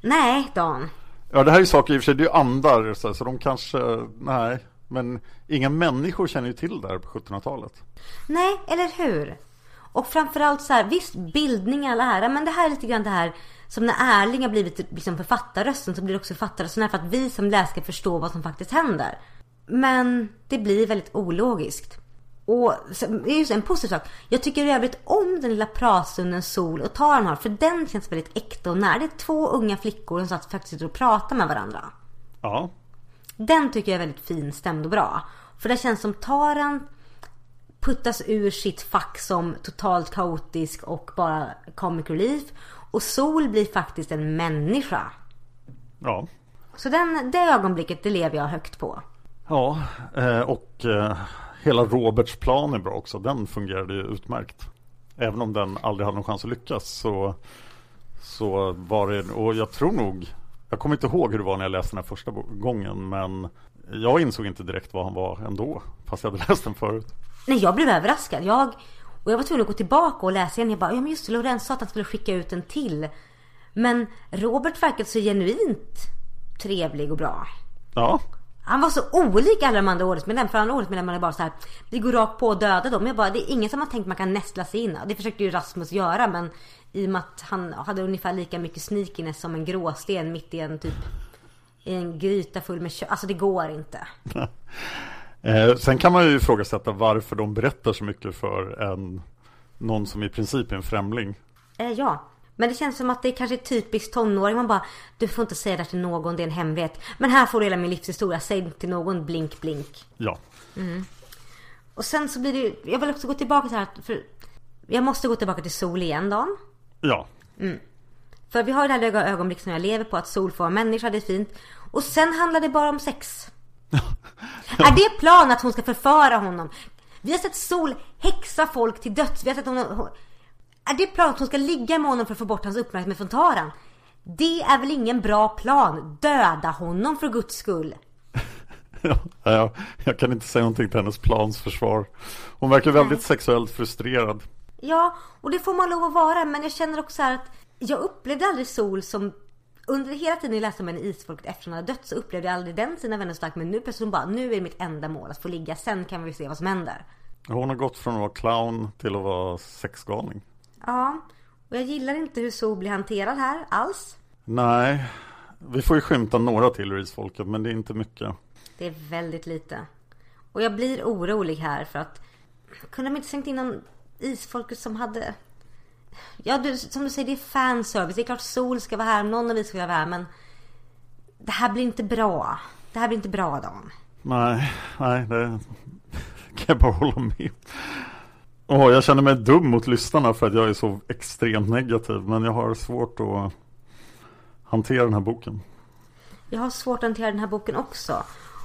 Nej, Dan. Ja, det här är ju saker i och för sig, det är ju andar så, här, så de kanske, nej. Men inga människor känner ju till det här på 1700-talet. Nej, eller hur? Och framförallt så här, visst bildning all ära, men det här är lite grann det här som när Erling har blivit liksom författarrösten så blir det också författarrösten här för att vi som läsare ska förstå vad som faktiskt händer. Men det blir väldigt ologiskt. Och det är ju en positiv sak. Jag tycker i övrigt om den lilla pratstunden Sol och Taran har för den känns väldigt äkta och nära. Det är två unga flickor som satt faktiskt sitter och pratar med varandra. Ja, Den tycker jag är väldigt fin, stämd och bra. För det känns som Taran puttas ur sitt fack som totalt kaotisk och bara comic relief. Och Sol blir faktiskt en människa. ja. Så den, det ögonblicket, det lever jag högt på. Ja, eh, och eh, hela Roberts plan är bra också. Den fungerade ju utmärkt. Även om den aldrig hade någon chans att lyckas så, så var det, och jag tror nog, jag kommer inte ihåg hur det var när jag läste den här första gången men jag insåg inte direkt vad han var ändå, fast jag hade läst den förut. Nej, jag blev överraskad. Jag, och jag var tvungen att gå tillbaka och läsa igen. Jag bara, ja men just det, Lorenz sa att han skulle skicka ut en till. Men Robert verkade så genuint trevlig och bra. Ja, Han var så olik alla de andra ordensmedlemmarna. För andra ordensmedlemmarna är bara så här. Vi går rakt på och dödar dem. Jag bara, det är ingen som har tänkt man kan nästla sig in. Det försökte ju Rasmus göra men i och med att han hade ungefär lika mycket sneakiness som en gråsten mitt i en typ i en gryta full med kött. Alltså det går inte. eh, sen kan man ju ifrågasätta varför de berättar så mycket för en, någon som i princip är en främling. Eh, ja. Men det känns som att det kanske är typiskt tonåring. Man bara, du får inte säga det till någon, det är en hemlighet. Men här får du hela min livshistoria. Säg det till någon, blink blink. Ja, Och sen så blir det ju, jag vill också gå tillbaka så här. För jag måste gå tillbaka till Sol igen Dan. ja, För vi har det här öga- ögonblick som jag lever på att Sol får vara människa, det är fint. Och sen handlar det bara om sex. Är det plan att hon ska förföra honom? Vi har sett Sol häxa folk till döds. Vi har sett honom... Är det plan att hon ska ligga med honom för att få bort hans uppmärksamhet från Taran? Det är väl ingen bra plan? Döda honom för guds skull. Ja, jag, jag kan inte säga någonting till hennes plans försvar. Hon verkar väldigt Nej. sexuellt frustrerad. Ja, och det får man lov att vara. Men jag känner också att jag upplevde aldrig Sol som under hela tiden jag läste om henne i Isfolket efter hon hade dött så upplevde jag aldrig den sina vänner starkt. Men nu plötsligt hon bara, nu är mitt enda mål att få ligga. Sen kan vi se vad som händer. Hon har gått från att vara clown till att vara sexgalning. Ja, och jag gillar inte hur Sol blir hanterad här alls. Nej, vi får ju skymta några till ur isfolket men det är inte mycket. Det är väldigt lite. Och jag blir orolig här för att kunde de inte slängt in någon isfolket som hade Ja, du, som du säger, det är fanservice. Det är klart Sol ska vara här, någon av vi ska vara här, men det här blir inte bra. Det här blir inte bra, Dan. Nej, nej, det kan jag bara hålla med. Åh, jag känner mig dum mot lyssnarna för att jag är så extremt negativ. Men jag har svårt att hantera den här boken. Jag har svårt att hantera den här boken också.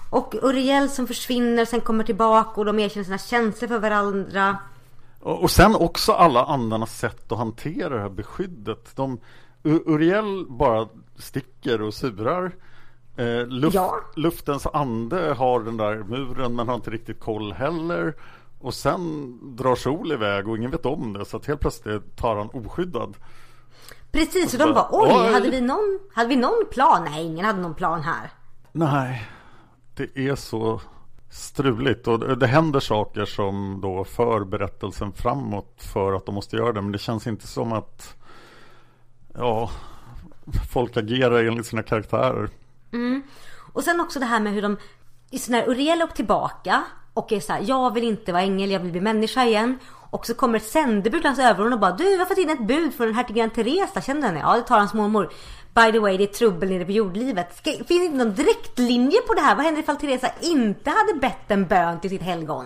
Och Uriel som försvinner, sen kommer tillbaka och de erkänner sina känslor för varandra. Och och sen också alla andarnas sätt att hantera det här beskyddet. De, Uriel bara sticker och surar. Eh, luft, Ja. Luftens ande har den där muren men har inte riktigt koll heller. Och sen drar Sol iväg och ingen vet om det så att helt plötsligt tar han oskyddad. Precis, och de bara oj, hade vi någon, hade vi någon plan? Nej, ingen hade någon plan här. Nej, det är så struligt och det- det händer saker som då för berättelsen framåt för att de måste göra det. Men det känns inte som att ja, folk agerar enligt sina karaktärer. Och sen också det här med hur de just när Uriel åker tillbaka och är så här, jag vill inte vara ängel, jag vill bli människa igen. Och så kommer ett sändebud till hans överord och bara du, har fått in ett bud från hertiginnan Teresa, känner du henne? Ja, det tar hans mormor. By the way, det är trubbel nere på jordlivet. Ska, finns det inte någon direktlinje på det här? Vad händer ifall Teresa inte hade bett en bön till sitt helgon?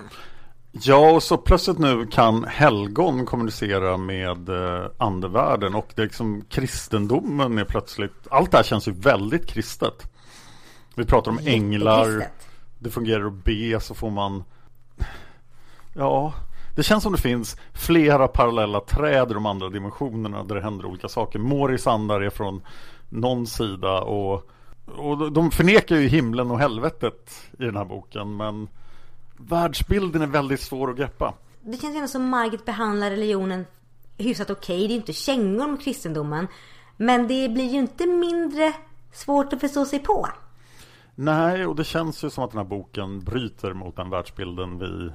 Ja, och så plötsligt nu kan helgon kommunicera med eh, andevärlden och det är liksom kristendomen är plötsligt, allt det här känns ju väldigt kristet. Vi pratar om änglar, Jättekristet det fungerar att be så får man Ja, det känns som det finns flera parallella träd i de andra dimensionerna där det händer olika saker. Moris andar är från någon sida och, och de förnekar ju himlen och helvetet i den här boken men världsbilden är väldigt svår att greppa. Det känns ändå som Margit behandlar religionen hyfsat okej. Det är inte kängor om kristendomen. Men det blir ju inte mindre svårt att förstå sig på. Nej, och det känns ju som att den här boken bryter mot den världsbilden vi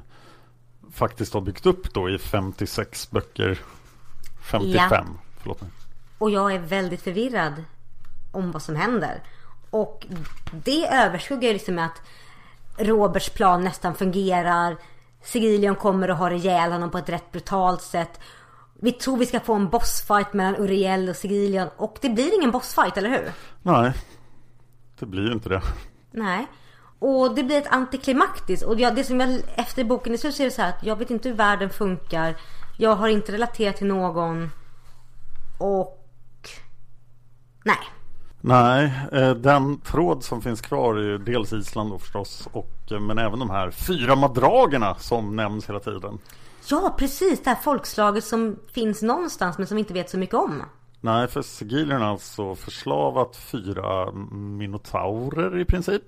faktiskt har byggt upp då i 56 böcker. 55, Ja. förlåt mig. Och jag är väldigt förvirrad om vad som händer. Och det överskuggar ju liksom med att Roberts plan nästan fungerar. Sigilion kommer och har ihjäl honom på ett rätt brutalt sätt. Vi tror vi ska få en bossfight mellan Uriel och Sigilion. Och det blir ingen bossfight, eller hur? Nej, det blir ju inte det. Nej. Och det blir ett antiklimaktiskt. Och jag, det som jag efter boken är slut så är det så här att jag vet inte hur världen funkar. Jag har inte relaterat till någon. Och... Nej. Nej, eh, den tråd som finns kvar är ju dels Island då förstås och, eh, men även de här fyra madragerna som nämns hela tiden. Ja, precis. Det här folkslaget som finns någonstans men som vi inte vet så mycket om. Nej, för Sigilion har alltså förslavat fyra minotaurer i princip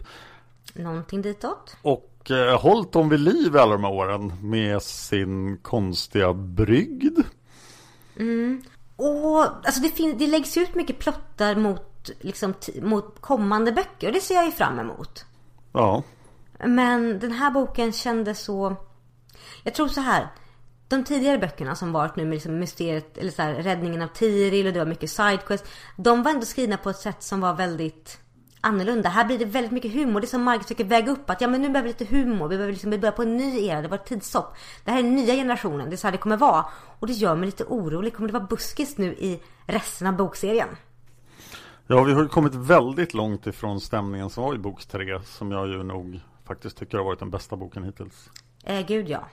Någonting ditåt. och eh, hållit dem vid liv alla de här åren med sin konstiga brygd. Och alltså det, fin- det läggs ut mycket plottar mot, liksom, t- mot kommande böcker. Och det ser jag ju fram emot. Ja, Men den här boken kändes så... Jag tror så här. De tidigare böckerna som varit nu med liksom mysteriet, eller så här, räddningen av Tiril och det var mycket sidequest. De var ändå skrivna på ett sätt som var väldigt annorlunda. Här blir det väldigt mycket humor. Det är som Margit försöker väga upp att ja men nu behöver vi lite humor. Vi behöver liksom börja på en ny era. Det var ett tidsstopp. Det här är den nya generationen. Det är så här det kommer vara. Och det gör mig lite orolig. Kommer det vara buskis nu i resten av bokserien? Ja, vi har ju kommit väldigt långt ifrån stämningen som var i bok tre som jag ju nog faktiskt tycker har varit den bästa boken hittills. Eh, gud ja.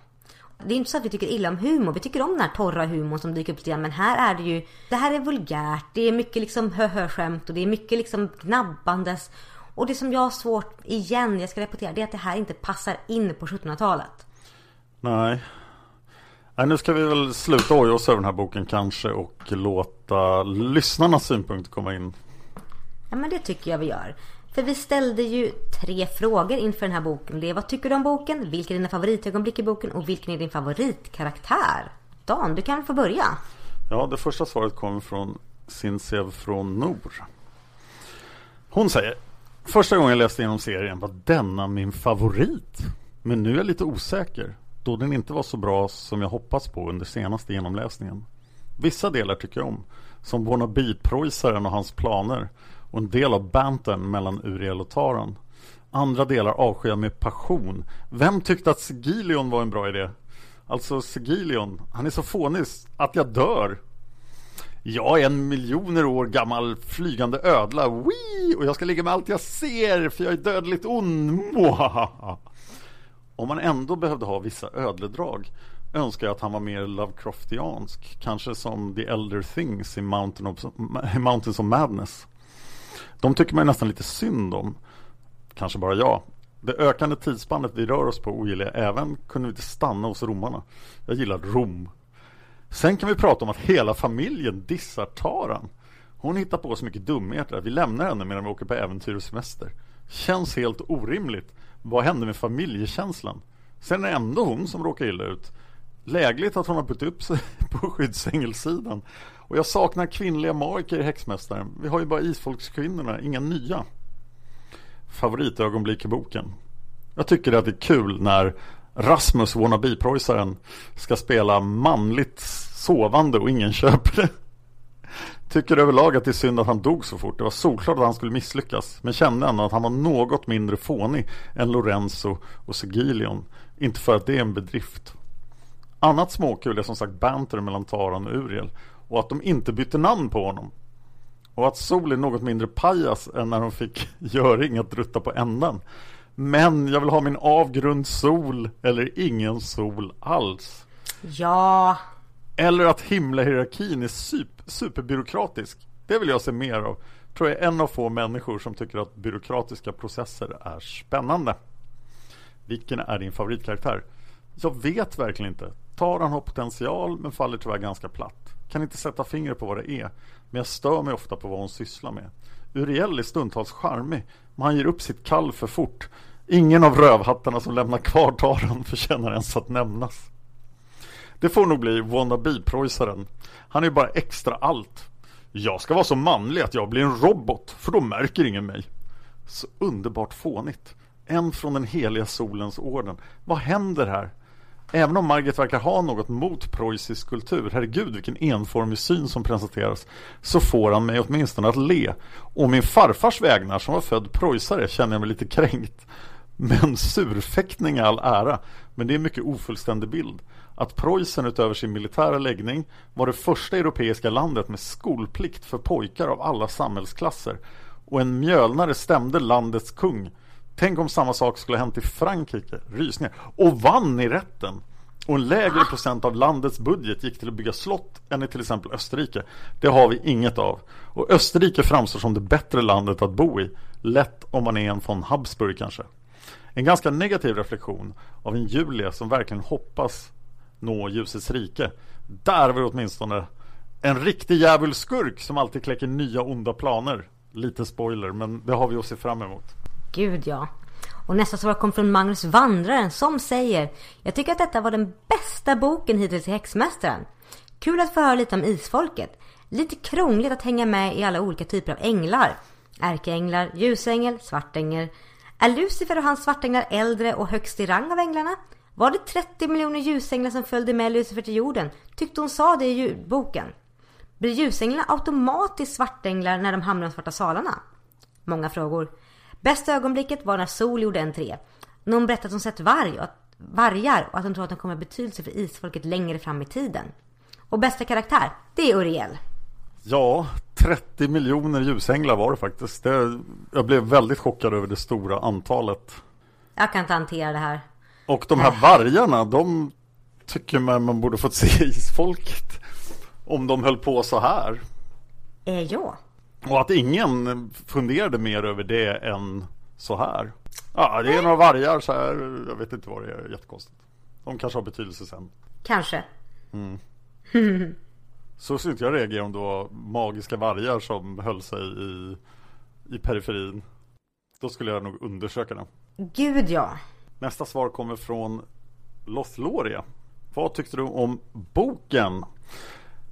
Det är inte så att vi tycker illa om humor. Vi tycker om den här torra humorn som dyker upp lite grann. Men här är det ju... Det här är vulgärt. Det är mycket liksom hö-hö-skämt och det är mycket liksom gnabbandes. Och det som jag har svårt, igen, jag ska repetera, det är att det här inte passar in på 1700-talet. Nej. Nej, nu ska vi väl sluta oja oss över den här boken kanske och låta lyssnarnas synpunkter komma in. Ja men det tycker jag vi gör. För vi ställde ju tre frågor inför den här boken. Det är vad tycker du om boken? Vilka är dina favoritögonblick i boken? Och vilken är din favoritkaraktär? Dan, du kan få börja. Ja, det första svaret kommer från Sinsev från Nor. Hon säger Första gången jag läste igenom serien var denna min favorit. Men nu är jag lite osäker då den inte var så bra som jag hoppats på under senaste genomläsningen. Vissa delar tycker jag om, som wannabe-preussaren och hans planer och en del av banten mellan Uriel och Taran. Andra delar avskyr jag med passion. Vem tyckte att Sigilion var en bra idé? Alltså Sigilion, han är så fånig att jag dör. Jag är en miljoner år gammal flygande ödla, Wee! och jag ska ligga med allt jag ser för jag är dödligt ond. Om man ändå behövde ha vissa ödledrag önskar jag att han var mer Lovecraftiansk, kanske som The Elder Things i Mountain of, Mountains of Madness. De tycker man nästan lite synd om, kanske bara jag. Det ökande tidsspannet vi rör oss på ogillar jag även kunde vi inte stanna hos romarna. Jag gillar Rom. Sen kan vi prata om att hela familjen dissar Taran. Hon hittar på så mycket dumheter att vi lämnar henne medan vi åker på äventyr och semester. Känns helt orimligt. Vad hände med familjekänslan? Sen är det ändå hon som råkar illa ut. Lägligt att hon har bytt upp sig på skyddsängelsesidan. Och jag saknar kvinnliga magiker i Häxmästaren. Vi har ju bara isfolkskvinnorna, inga nya. Favoritögonblick i boken. Jag tycker att det är kul när Rasmus wannabe-preussaren ska spela manligt sovande och ingen köper det. Tycker överlag att det är synd att han dog så fort. Det var solklart att han skulle misslyckas. Men kände ändå att han var något mindre fånig än Lorenzo och Sigilion. Inte för att det är en bedrift. Annat småkul är som sagt banter mellan Taran och Uriel. Och att de inte bytte namn på honom. Och att Sol är något mindre pajas än när hon fick Göring att drutta på ändan. Men jag vill ha min avgrund sol eller ingen sol alls. Ja. Eller att himlahierarkin är super, superbyråkratisk. Det vill jag se mer av. Tror jag är en av få människor som tycker att byråkratiska processer är spännande. Vilken är din favoritkaraktär? Jag vet verkligen inte. Taran har potential men faller tyvärr ganska platt. Kan inte sätta fingret på vad det är. Men jag stör mig ofta på vad hon sysslar med. Uriel är stundtals charmig men han ger upp sitt kall för fort. Ingen av rövhattarna som lämnar kvar Taran förtjänar ens att nämnas. Det får nog bli wannabe-preussaren. Han är ju bara extra allt. Jag ska vara så manlig att jag blir en robot, för då märker ingen mig. Så underbart fånigt. En från den heliga solens orden. Vad händer här? Även om Margit verkar ha något mot preussisk kultur, herregud vilken enformig syn som presenteras, så får han mig åtminstone att le. Och min farfars vägnar som var född preussare känner jag mig lite kränkt. Men surfäktning är all ära, men det är en mycket ofullständig bild. Att Preussen utöver sin militära läggning var det första europeiska landet med skolplikt för pojkar av alla samhällsklasser. Och en mjölnare stämde landets kung. Tänk om samma sak skulle ha hänt i Frankrike, rysningar, och vann i rätten. Och en lägre procent av landets budget gick till att bygga slott än i till exempel Österrike. Det har vi inget av. Och Österrike framstår som det bättre landet att bo i. Lätt om man är en von Habsburg kanske. En ganska negativ reflektion av en Julia som verkligen hoppas nå ljusets rike. Där var det åtminstone en riktig djävulskurk som alltid kläcker nya onda planer. Lite spoiler, men det har vi att se fram emot. Gud ja. Och nästa svar kom från Magnus Vandraren som säger Jag tycker att detta var den bästa boken hittills i Häxmästaren. Kul att få höra lite om isfolket. Lite krångligt att hänga med i alla olika typer av änglar. Ärkeänglar, ljusängel, svartängel. Är Lucifer och hans svartänglar äldre och högst i rang av änglarna? Var det 30 miljoner ljusänglar som följde med Lucifer till jorden? Tyckte hon sa det i ljudboken. Blir ljusänglarna automatiskt svartänglar när de hamnar i de svarta salarna? Många frågor. Bästa ögonblicket var när Sol gjorde entré. När hon berättade att hon sett varg och att, vargar och att hon tror att de kommer ha betydelse för isfolket längre fram i tiden. Och bästa karaktär, det är Uriel. Ja, 30 miljoner ljusänglar var det faktiskt. Det, jag blev väldigt chockad över det stora antalet. Jag kan inte hantera det här. Och de här äh. vargarna, de tycker man man borde fått se isfolket. Om de höll på så här. Eh, ja. Och att ingen funderade mer över det än så här. Ja, det är några vargar så här. Jag vet inte vad det är. Jättekonstigt. De kanske har betydelse sen. Kanske. Mm. Så inte jag reagera om det var magiska vargar som höll sig i i periferin, då skulle jag nog undersöka den. Gud ja. Nästa svar kommer från Lothloria. Vad tyckte du om boken?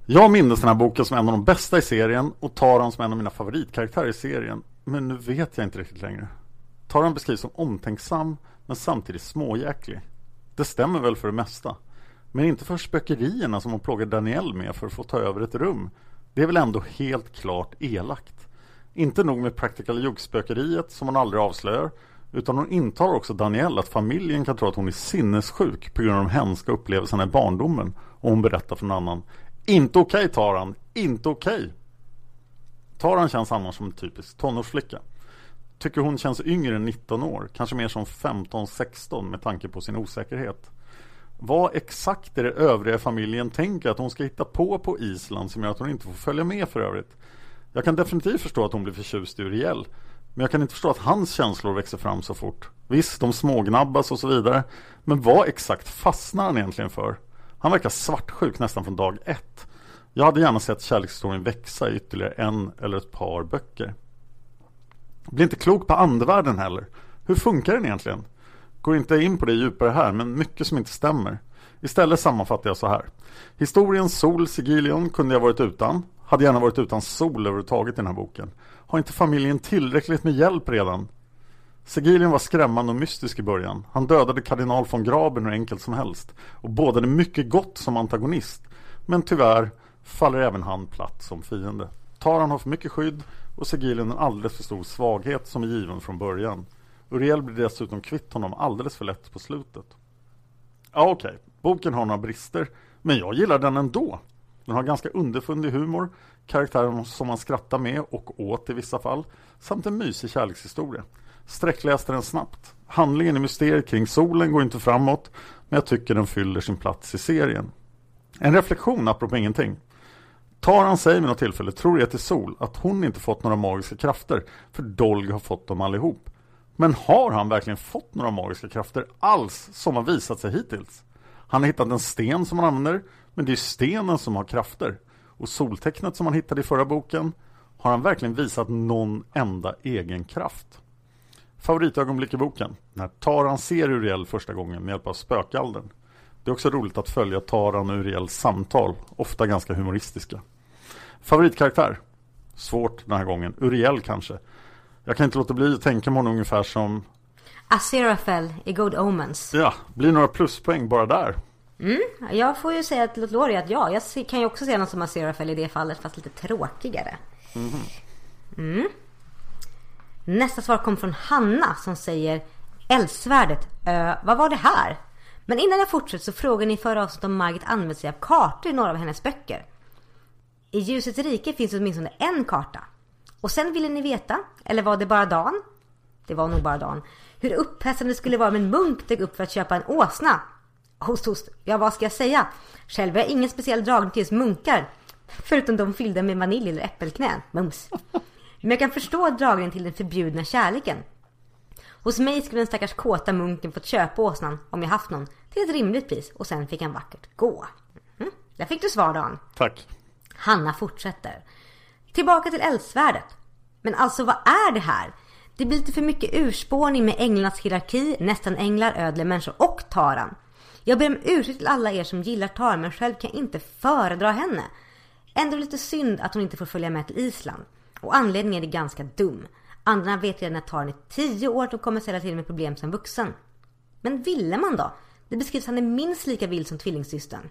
Jag minns den här boken som en av de bästa i serien och Taran som en av mina favoritkaraktärer i serien. Men nu vet jag inte riktigt längre. Taran beskrivs som omtänksam men samtidigt småjäklig. Det stämmer väl för det mesta. Men inte för spökerierna som hon plågar Daniel med för att få ta över ett rum. Det är väl ändå helt klart elakt. Inte nog med practical joke-spökeriet som hon aldrig avslöjar utan hon intar också Daniel att familjen kan tro att hon är sinnessjuk på grund av de hemska upplevelserna i barndomen och hon berättar för någon annan inte okej okay, Taran, inte okej okay. Taran känns annars som en typisk tonårsflicka Tycker hon känns yngre än 19 år, kanske mer som 15-16 med tanke på sin osäkerhet vad exakt är det övriga familjen tänker att hon ska hitta på på Island som gör att hon inte får följa med för övrigt? Jag kan definitivt förstå att hon blir förtjust i Uriel. Men jag kan inte förstå att hans känslor växer fram så fort. Visst, de smågnabbas och så vidare. Men vad exakt fastnar han egentligen för? Han verkar svartsjuk nästan från dag ett. Jag hade gärna sett kärlekshistorien växa i ytterligare en eller ett par böcker. Blir inte klok på andevärlden heller. Hur funkar den egentligen? Går inte in på det djupare här, men mycket som inte stämmer. Istället sammanfattar jag så här. Historiens Sol Sigilion kunde jag varit utan. Hade gärna varit utan Sol överhuvudtaget i den här boken. Har inte familjen tillräckligt med hjälp redan? Segilien var skrämmande och mystisk i början. Han dödade kardinal von Graben hur enkelt som helst och bådade mycket gott som antagonist. Men tyvärr faller även han platt som fiende. Taran har för mycket skydd och Segilien en alldeles för stor svaghet som är given från början. Uriel blir dessutom kvitt honom alldeles för lätt på slutet. Ja, okej. Okay. Boken har några brister, men jag gillar den ändå. Den har ganska underfundig humor, karaktärer som man skrattar med och åt i vissa fall, samt en mysig kärlekshistoria. Sträckläste den snabbt. Handlingen i mysteriet kring solen går inte framåt, men jag tycker den fyller sin plats i serien. En reflektion apropå ingenting. Taran säger vid något tillfälle, tror jag till Sol, att hon inte fått några magiska krafter, för Dolg har fått dem allihop. Men har han verkligen fått några magiska krafter alls som har visat sig hittills? Han har hittat en sten som han använder, men det är stenen som har krafter. Och soltecknet som han hittade i förra boken, har han verkligen visat någon enda egen kraft? Favoritögonblick i boken, när Taran ser Uriel första gången med hjälp av spökaldern. Det är också roligt att följa Taran och Uriels samtal, ofta ganska humoristiska. Favoritkaraktär? Svårt den här gången. Uriel kanske. Jag kan inte låta bli att tänka mig honom ungefär som Aziraphale i Good Omens. Ja, blir några pluspoäng bara där. Mm, jag får ju säga till Lothlori att ja, jag kan ju också se honom som Aziraphale i det fallet fast lite tråkigare. Mm. Mm. Nästa svar kom från Hanna som säger Eldsvärdet, äh, vad var det här? Men innan jag fortsätter så frågar ni förra avsnittet om Margit använt sig av kartor i några av hennes böcker. I Ljusets rike finns åtminstone en karta. Och sen ville ni veta, eller var det bara Dan? Det var nog bara Dan. Hur upphetsande det skulle vara om en munk dök upp för att köpa en åsna. Host, host. Ja, vad ska jag säga? Själv är jag ingen speciell dragning till just munkar. Förutom de fyllda med vanilj eller äppelknän. Mums. Men jag kan förstå dragningen till den förbjudna kärleken. Hos mig skulle den stackars kåta munken fått köpa åsnan, om jag haft någon, till ett rimligt pris och sen fick han vackert gå. Mm. Där fick du svar Dan. Tack. Hanna fortsätter. Tillbaka till eldsvärdet. Men alltså vad är det här? Det blir lite för mycket urspårning med änglarnas hierarki, nästan änglar, ödle, människor och Taran. Jag ber om ursäkt till alla er som gillar Taran men själv kan jag inte föredra henne. Ändå lite synd att hon inte får följa med till Island. Och anledningen är ganska dum. Andra vet redan att Taran är tio år och kommer ställa till med problem som vuxen. Men ville man då? Det beskrivs han är minst lika vild som tvillingsystern.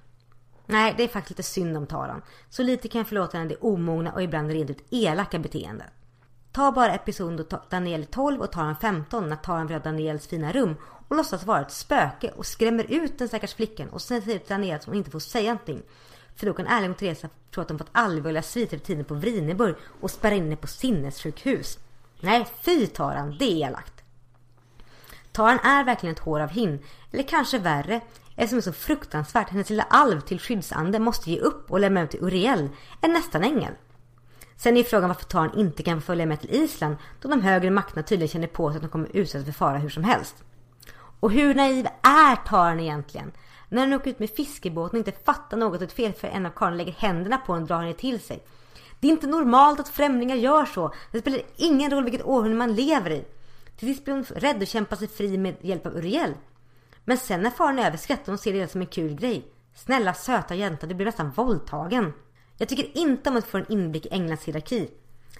Nej, det är faktiskt lite synd om Taran. Så lite kan jag förlåta henne det omogna och ibland rent ut elaka beteendet. Ta bara episoden då Daniel är 12 och Taran 15 när Taran vill ha Daniels fina rum och låtsas vara ett spöke och skrämmer ut den stackars flickan och sen säger till Daniel att hon inte får säga någonting. För då kan Erling och Teresa tro att de fått allvarliga sviter för tiden på Vrineburg och spärra in henne på sinnessjukhus. Nej, fy Taran, det är elakt. Taran är verkligen ett hår av hinn, eller kanske värre, eftersom det är så fruktansvärt. Hennes lilla alv till skyddsande måste ge upp och lämna ut till Uriel, en nästan ängel. Sen är frågan varför Taran inte kan följa med till Island då de högre makterna tydligen känner på sig att de kommer utsättas för fara hur som helst. Och hur naiv är Taran egentligen? När hon åker ut med fiskebåten och inte fattar något ett fel för en av karlarna lägger händerna på henne och drar henne till sig. Det är inte normalt att främlingar gör så. Det spelar ingen roll vilket århundrade man lever i. Till sist blir hon rädd och kämpar sig fri med hjälp av Uriel. Men sen när faran är över skrattar hon och ser det som en kul grej. Snälla söta jänta, du blir nästan våldtagen. Jag tycker inte om att få en inblick i Englands hierarki.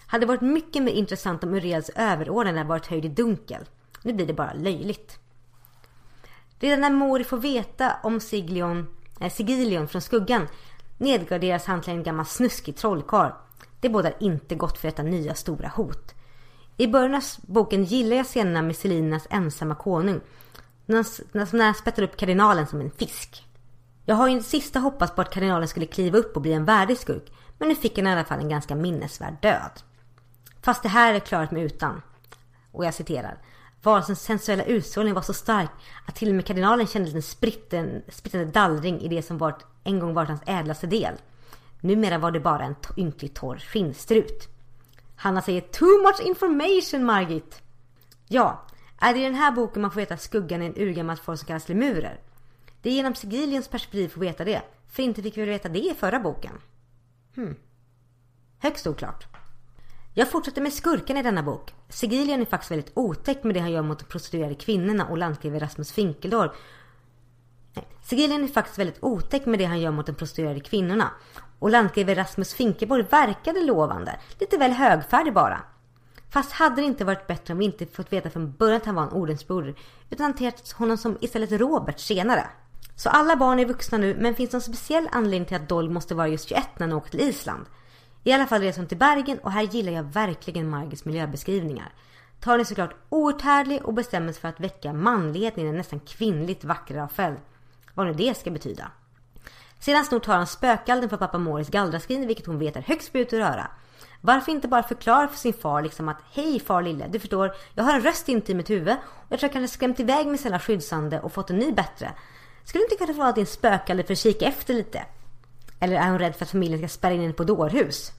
Hade varit mycket mer intressant om Uriels överordnade varit höjd i dunkel. Nu blir det bara löjligt. Redan när Mori får veta om Siglion, eh, Sigilion från skuggan nedgraderas han till en gammal snuskig trollkarl. Det bådar inte gott för detta nya stora hot. I början av boken gillar jag scenerna med Selinas ensamma konung. När han spettar upp kardinalen som en fisk. Jag har ju inte sista hoppats på att kardinalen skulle kliva upp och bli en värdig skurk. Men nu fick han i alla fall en ganska minnesvärd död. Fast det här är klarat med utan. Och jag citerar. Varelsens sensuella utstrålning var så stark att till och med kardinalen kände en spritten, sprittande dallring i det som varit, en gång varit hans ädlaste del. Numera var det bara en ynklig torr skinnstrut. Hanna säger Too much information Margit! Ja, är det i den här boken man får veta att skuggan är en urgammal folk som kallas lemurer? Det är genom Sigiliens perspektiv vi får veta det. För inte fick vi veta det i förra boken. Hmm. Högst oklart. Jag fortsätter med skurken i denna bok. Sigilian är faktiskt väldigt otäck med det han gör mot de prostituerade kvinnorna och landskriver Rasmus Finkeldorf. Nej, är faktiskt väldigt otäck med det han gör mot de prostituerade kvinnorna. Och landskriver Rasmus Finkeborg verkade lovande. Lite väl högfärdig bara. Fast hade det inte varit bättre om vi inte fått veta från början att han var en ordensbroder. Utan hanterat honom som istället Robert senare. Så alla barn är vuxna nu men finns det någon speciell anledning till att Dolg måste vara just 21 när han åker till Island? I alla fall reser hon till Bergen och här gillar jag verkligen Margits miljöbeskrivningar. Tar är såklart outhärdlig och bestämmer sig för att väcka manligheten i den nästan kvinnligt vackra Rafael. Vad nu det ska betyda. Sedan snor Taran spökgalden för pappa Moris gallraskrin vilket hon vet är högst ut att röra. Varför inte bara förklara för sin far liksom att Hej far lille, du förstår, jag har en röst inte i mitt huvud och jag tror jag kanske skrämt iväg min snälla skyddsande och fått en ny bättre. Skulle du inte kunna få din spökalle för att kika efter lite? Eller är hon rädd för att familjen ska spärra in henne på dårhus?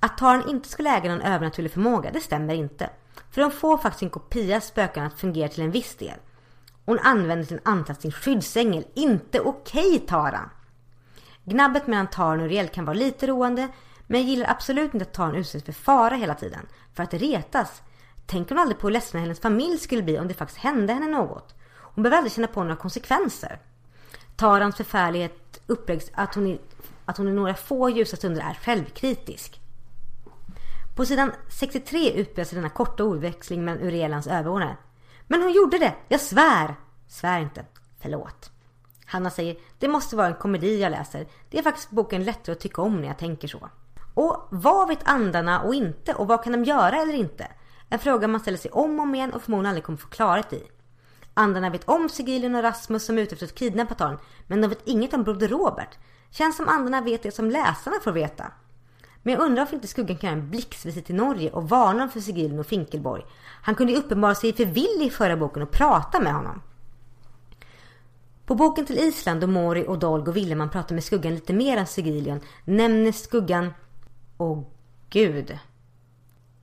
Att Taran inte skulle äga någon övernaturlig förmåga, det stämmer inte. För de får faktiskt sin kopia av spöken att fungera till en viss del. Hon använder sin antastning sin skyddsängel. Inte okej okay, Taran! Gnabbet mellan Taran och Uriel kan vara lite roande, men jag gillar absolut inte att Taran utsätts för fara hela tiden. För att retas. Tänker hon aldrig på hur ledsen hennes familj skulle bli om det faktiskt hände henne något? Hon behöver aldrig känna på några konsekvenser. Tarans förfärlighet uppläggs att hon, i, att hon i några få ljusa stunder är självkritisk. På sidan 63 utspelar denna korta ordväxling mellan Urielans överordnade. Men hon gjorde det! Jag svär! Svär inte. Förlåt. Hanna säger, det måste vara en komedi jag läser. Det är faktiskt boken lättare att tycka om när jag tänker så. Och vad vet andarna och inte? Och vad kan de göra eller inte? En fråga man ställer sig om och om igen och förmodligen aldrig kommer få klarhet i. Andarna vet om Sigilion och Rasmus som är ute efter att kidnappa Tarn, men de vet inget om broder Robert. Känns som andarna vet det som läsarna får veta. Men jag undrar varför inte Skuggan kan göra en blixtvisit till Norge och varna för Sigilion och Finkelborg. Han kunde ju uppenbara sig för Willy i förra boken och prata med honom. På boken till Island då Mori och Dolg och Willeman pratar med Skuggan lite mer än Sigilion nämner Skuggan... Åh gud.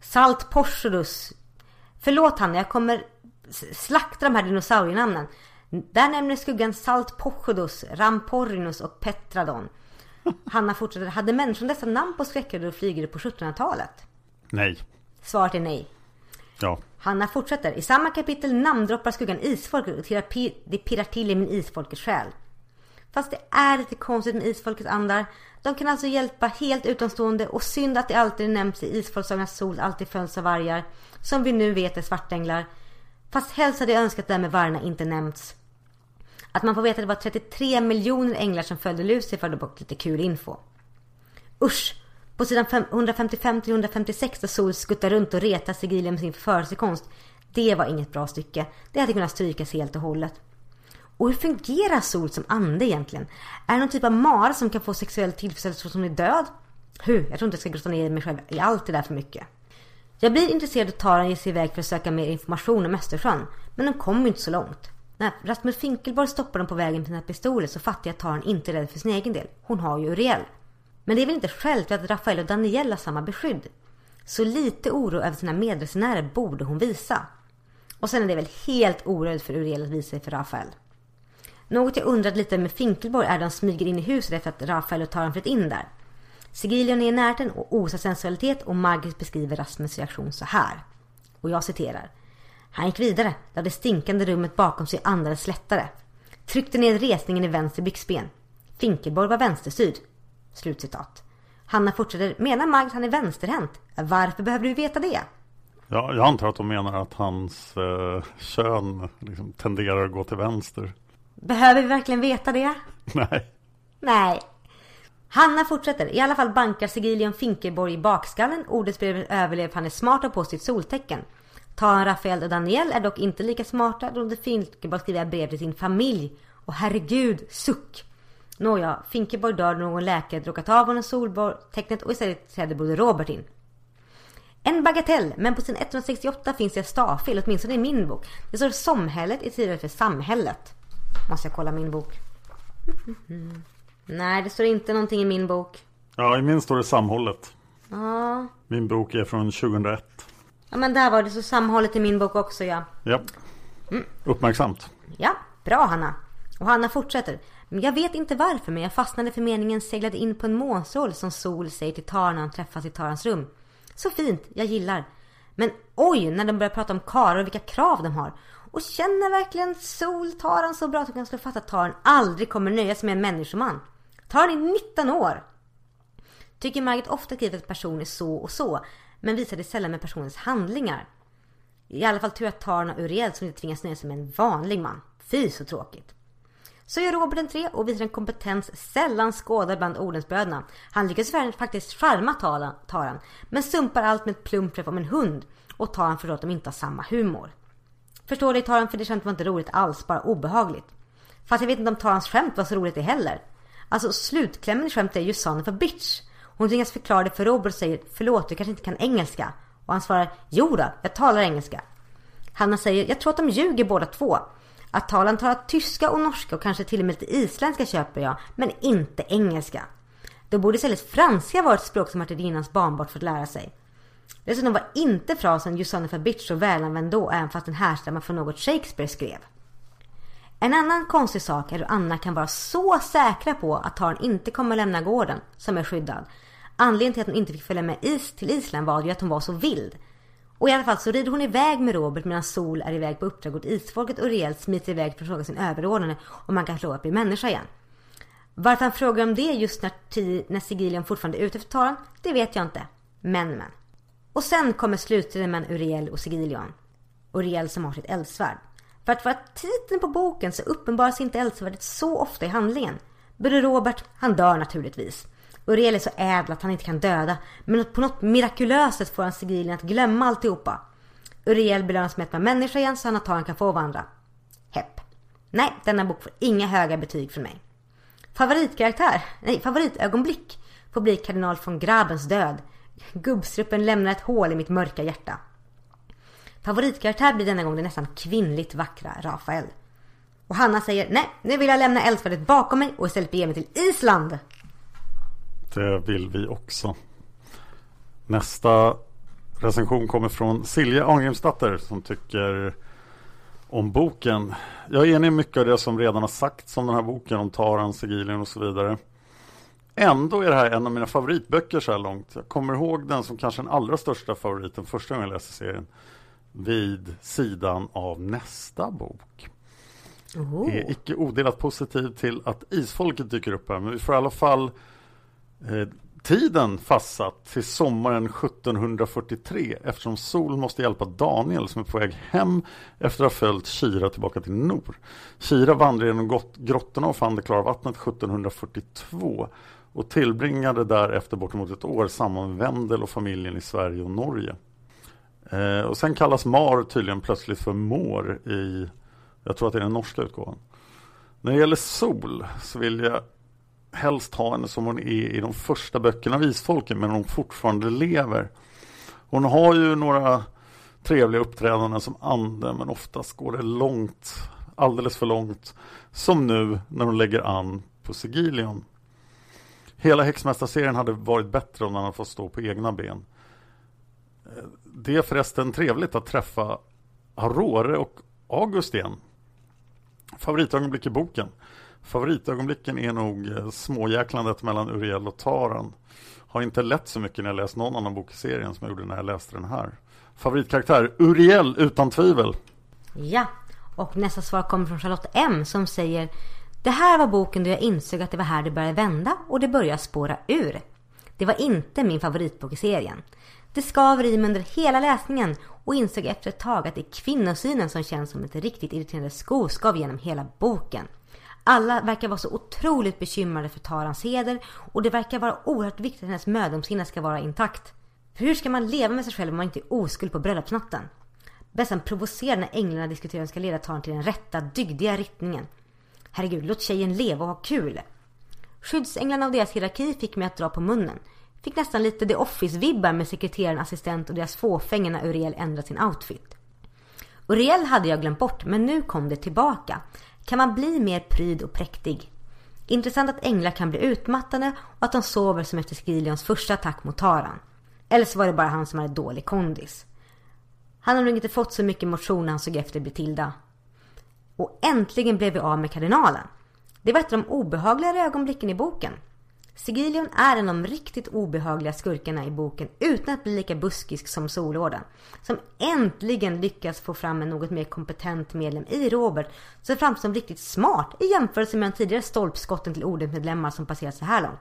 Salt Porsodus. Förlåt Hanna, jag kommer slakta de här dinosaurienamnen. Där nämner skuggan Saltpochodus, Ramporrinus och Petradon. Hanna fortsätter. Hade människan dessa namn på skräckräddor och flygare på 1700-talet? Nej. Svaret är nej. Ja. Hanna fortsätter. I samma kapitel namndroppar skuggan isfolket och det pirrar till i min isfolkets själ. Fast det är lite konstigt med isfolkets andar. De kan alltså hjälpa helt utomstående och synd att det alltid nämns i isfolkssagernas sol alltid följs av vargar. Som vi nu vet är svartänglar. Fast helst hade jag önskat att det där med vargarna inte nämnts. Att man får veta att det var 33 miljoner änglar som följde Lucifer hade bort lite kul info. Usch! På sidan 155-156 där Sol skuttar runt och retar Sigilia med sin förförelsekonst. Det var inget bra stycke. Det hade kunnat strykas helt och hållet. Och hur fungerar Sol som ande egentligen? Är det någon typ av mara som kan få sexuell tillfredsställelse som hon är död? Hu, jag tror inte jag ska grotta ner mig själv i allt det där för mycket. Jag blir intresserad och Taran ger sig iväg för att söka mer information om Östersjön. Men de kommer inte så långt. När Rasmus Finkelborg stoppar dem på vägen med sina pistoler så fattar jag att Taran inte är rädd för sin egen del. Hon har ju Uriel. Men det är väl inte självklart att Rafael och Daniel har samma beskydd. Så lite oro över sina medresenärer borde hon visa. Och sen är det väl helt onödigt för Uriel att visa sig för Rafael. Något jag undrat lite med Finkelborg är att de smyger in i huset efter att Rafael och Taran flytt in där. Sigilion är i närheten och osar sensualitet och Margit beskriver Rasmus reaktion så här. Och jag citerar. Han gick vidare, där det stinkande rummet bakom sig andades lättare. Tryckte ner resningen i vänster byxben. Finkelborg var vänsterstyrd. Slutcitat. Hanna fortsätter. Menar Margit han är vänsterhänt? Varför behöver du veta det? Ja, jag antar att de menar att hans eh, kön liksom tenderar att gå till vänster. Behöver vi verkligen veta det? Nej. Nej. Hanna fortsätter. I alla fall bankar Sigilion Finkeborg i bakskallen. Ordensbrevet överlever han är smart och på sitt soltecken. Taran Rafael och Daniel är dock inte lika smarta då de Finkelborg skriver brev till sin familj. Och herregud, suck! Nåja, Finkeborg dör då någon läkare råkat av honom soltecknet och istället träder broder Robert in. En bagatell, men på sin 168 finns det ett stavfel, åtminstone i min bok. Det står somhället istället för samhället. Måste jag kolla min bok. Mm, mm, mm. Nej, det står inte någonting i min bok. Ja, i min står det samhållet. Ja. Min bok är från 2001. Ja, men där var det så samhållet i min bok också, ja. Ja. Uppmärksamt. Ja, bra Hanna. Och Hanna fortsätter. Jag vet inte varför, men jag fastnade för meningen seglade in på en månsål som Sol säger till Tar när han träffas i Tarans rum. Så fint, jag gillar. Men oj, när de börjar prata om karlar och vilka krav de har. Och känner verkligen Sol Taran så bra att hon kan slå fast att Taran aldrig kommer nöja sig med en människoman. Taran är 19 år. Tycker Margit ofta skriver att person är så och så, men visar det sällan med personens handlingar. I alla fall tur att Taran och Uriel som inte tvingas nöja sig med en vanlig man. Fy så tråkigt. Så gör Robert en tre och visar en kompetens sällan skådad bland ordensbröderna. Han lyckas faktiskt charma Taran, men sumpar allt med ett plumpträff om en hund och Taran förstår att de inte har samma humor. Förstår dig Taran för det skämtet var inte roligt alls, bara obehagligt. Fast jag vet inte om Tarans skämt var så roligt det heller. Alltså slutklämmen i skämtet är ju son of a bitch. Hon tvingas förklara det för Robert och säger förlåt du kanske inte kan engelska. Och han svarar jo då, jag talar engelska. Hanna säger jag tror att de ljuger båda två. Att Talan talar tyska och norska och kanske till och med lite isländska köper jag, men inte engelska. Då borde istället franska vara ett språk som Martininas barnbarn fått lära sig. Dessutom var inte frasen You son of a bitch så välanvänd då, även fast den härstammar från något Shakespeare skrev. En annan konstig sak är hur Anna kan vara så säkra på att Tarn inte kommer lämna gården, som är skyddad. Anledningen till att hon inte fick följa med is till Island var ju att hon var så vild. Och i alla fall så rider hon iväg med Robert medan Sol är iväg på uppdrag åt isfolket och rejält smiter iväg för att fråga sin överordnade om man kan slå upp att bli människa igen. Varför han frågar om det just när, när Sigilion fortfarande är ute efter Taran, det vet jag inte. Men men. Och sen kommer slutstriden mellan Uriel och Sigilion. Uriel som har sitt eldsvärd. För att vara titeln på boken så uppenbaras inte eldsvärdet så ofta i handlingen. Bror Robert, han dör naturligtvis. Uriel är så ädel att han inte kan döda. Men på något mirakulöst sätt får han Sigilien att glömma alltihopa. Uriel belönas med att vara människa igen så han kan få vandra. Hepp. Nej, denna bok får inga höga betyg från mig. Favoritkaraktär, nej favoritögonblick får bli kardinal von Grabens död. Gubbstruppen lämnar ett hål i mitt mörka hjärta. Favoritkaraktär blir denna gång den nästan kvinnligt vackra Rafael. Och Hanna säger nej, nu vill jag lämna eldsvärdet bakom mig och istället bege mig till Island. Det vill vi också. Nästa recension kommer från Silja Angrimsdatter som tycker om boken. Jag är enig i mycket av det som redan har sagts om den här boken, om Taran, Sigilien och så vidare. Ändå är det här en av mina favoritböcker så här långt. Jag kommer ihåg den som kanske den allra största favoriten första gången jag läste serien. Vid sidan av nästa bok. Oh. Är icke odelat positiv till att isfolket dyker upp här. Men vi får i alla fall eh, tiden fastsatt till sommaren 1743 eftersom Sol måste hjälpa Daniel som är på väg hem efter att ha följt Kira tillbaka till Nor. Kira vandrade genom grottorna och fann det klara vattnet 1742 och tillbringade därefter bortemot ett år samman med Wendel och familjen i Sverige och Norge. Eh, och sen kallas Mar tydligen plötsligt för Mår i, jag tror att det är den norska utgåvan. När det gäller Sol så vill jag helst ha henne som hon är i de första böckerna av Isfolken men hon fortfarande lever. Hon har ju några trevliga uppträdanden som ande men oftast går det långt, alldeles för långt. Som nu när hon lägger an på Sigilion. Hela Häxmästarserien hade varit bättre om den hade fått stå på egna ben. Det är förresten trevligt att träffa Aurore och August igen. Favoritögonblick i boken. Favoritögonblicken är nog eh, småjäklandet mellan Uriel och Taran. Har inte lett så mycket när jag läst någon annan bok i serien som jag gjorde när jag läste den här. Favoritkaraktär? Uriel utan tvivel. Ja, och nästa svar kommer från Charlotte M som säger Det här var boken då jag insåg att det var här det började vända och det började spåra ur. Det var inte min favoritbok i serien. Det skaver i mig under hela läsningen och insåg efter ett tag att det är kvinnosynen som känns som ett riktigt irriterande skoskav genom hela boken. Alla verkar vara så otroligt bekymrade för Tarans heder och det verkar vara oerhört viktigt att hennes mödomshinna ska vara intakt. För hur ska man leva med sig själv om man inte är oskuld på bröllopsnatten? Bessan provocerar när änglarna diskuterar hur de ska leda Taran till den rätta, dygdiga riktningen. Herregud, låt tjejen leva och ha kul. Skyddsänglarna och deras hierarki fick mig att dra på munnen. Fick nästan lite The Office-vibbar med sekreteraren, assistent och deras fåfänga när Uriel ändrade sin outfit. Uriel hade jag glömt bort, men nu kom det tillbaka. Kan man bli mer pryd och präktig? Intressant att änglar kan bli utmattade och att de sover som efter Skrilions första attack mot Taran. Eller så var det bara han som hade dålig kondis. Han har nog inte fått så mycket motion när han såg efter Betilda. Och äntligen blev vi av med kardinalen. Det var ett av de obehagligare ögonblicken i boken. Sigilion är en av de riktigt obehagliga skurkarna i boken utan att bli lika buskisk som Solorden. Som äntligen lyckas få fram en något mer kompetent medlem i Robert som framstår som riktigt smart i jämförelse med de tidigare stolpskotten till Ordensmedlemmar som passerat så här långt.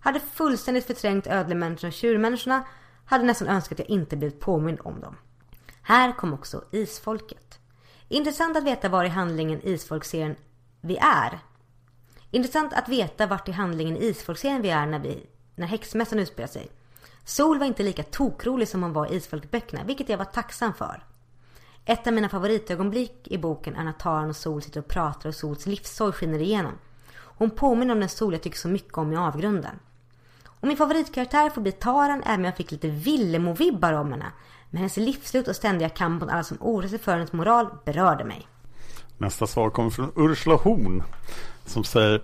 Hade fullständigt förträngt ödlemänniskorna och tjurmänniskorna hade nästan önskat att jag inte blivit påmind om dem. Här kom också isfolket. Intressant att veta var i handlingen isfolkserien vi är. Intressant att veta vart i handlingen i isfolkserien vi är när, vi, när häxmässan utspelar sig. Sol var inte lika tokrolig som hon var i isfolkböckerna, vilket jag var tacksam för. Ett av mina favoritögonblick i boken är när Taran och Sol sitter och pratar och Sols livssorg skiner igenom. Hon påminner om den Sol jag tycker så mycket om i avgrunden. Och min favoritkaraktär får bli Taran även om jag fick lite Villemo-vibbar om henne. Men hennes livsslut och ständiga kamp mot alla som oroar sig för hennes moral berörde mig. Nästa svar kommer från Ursula Horn som säger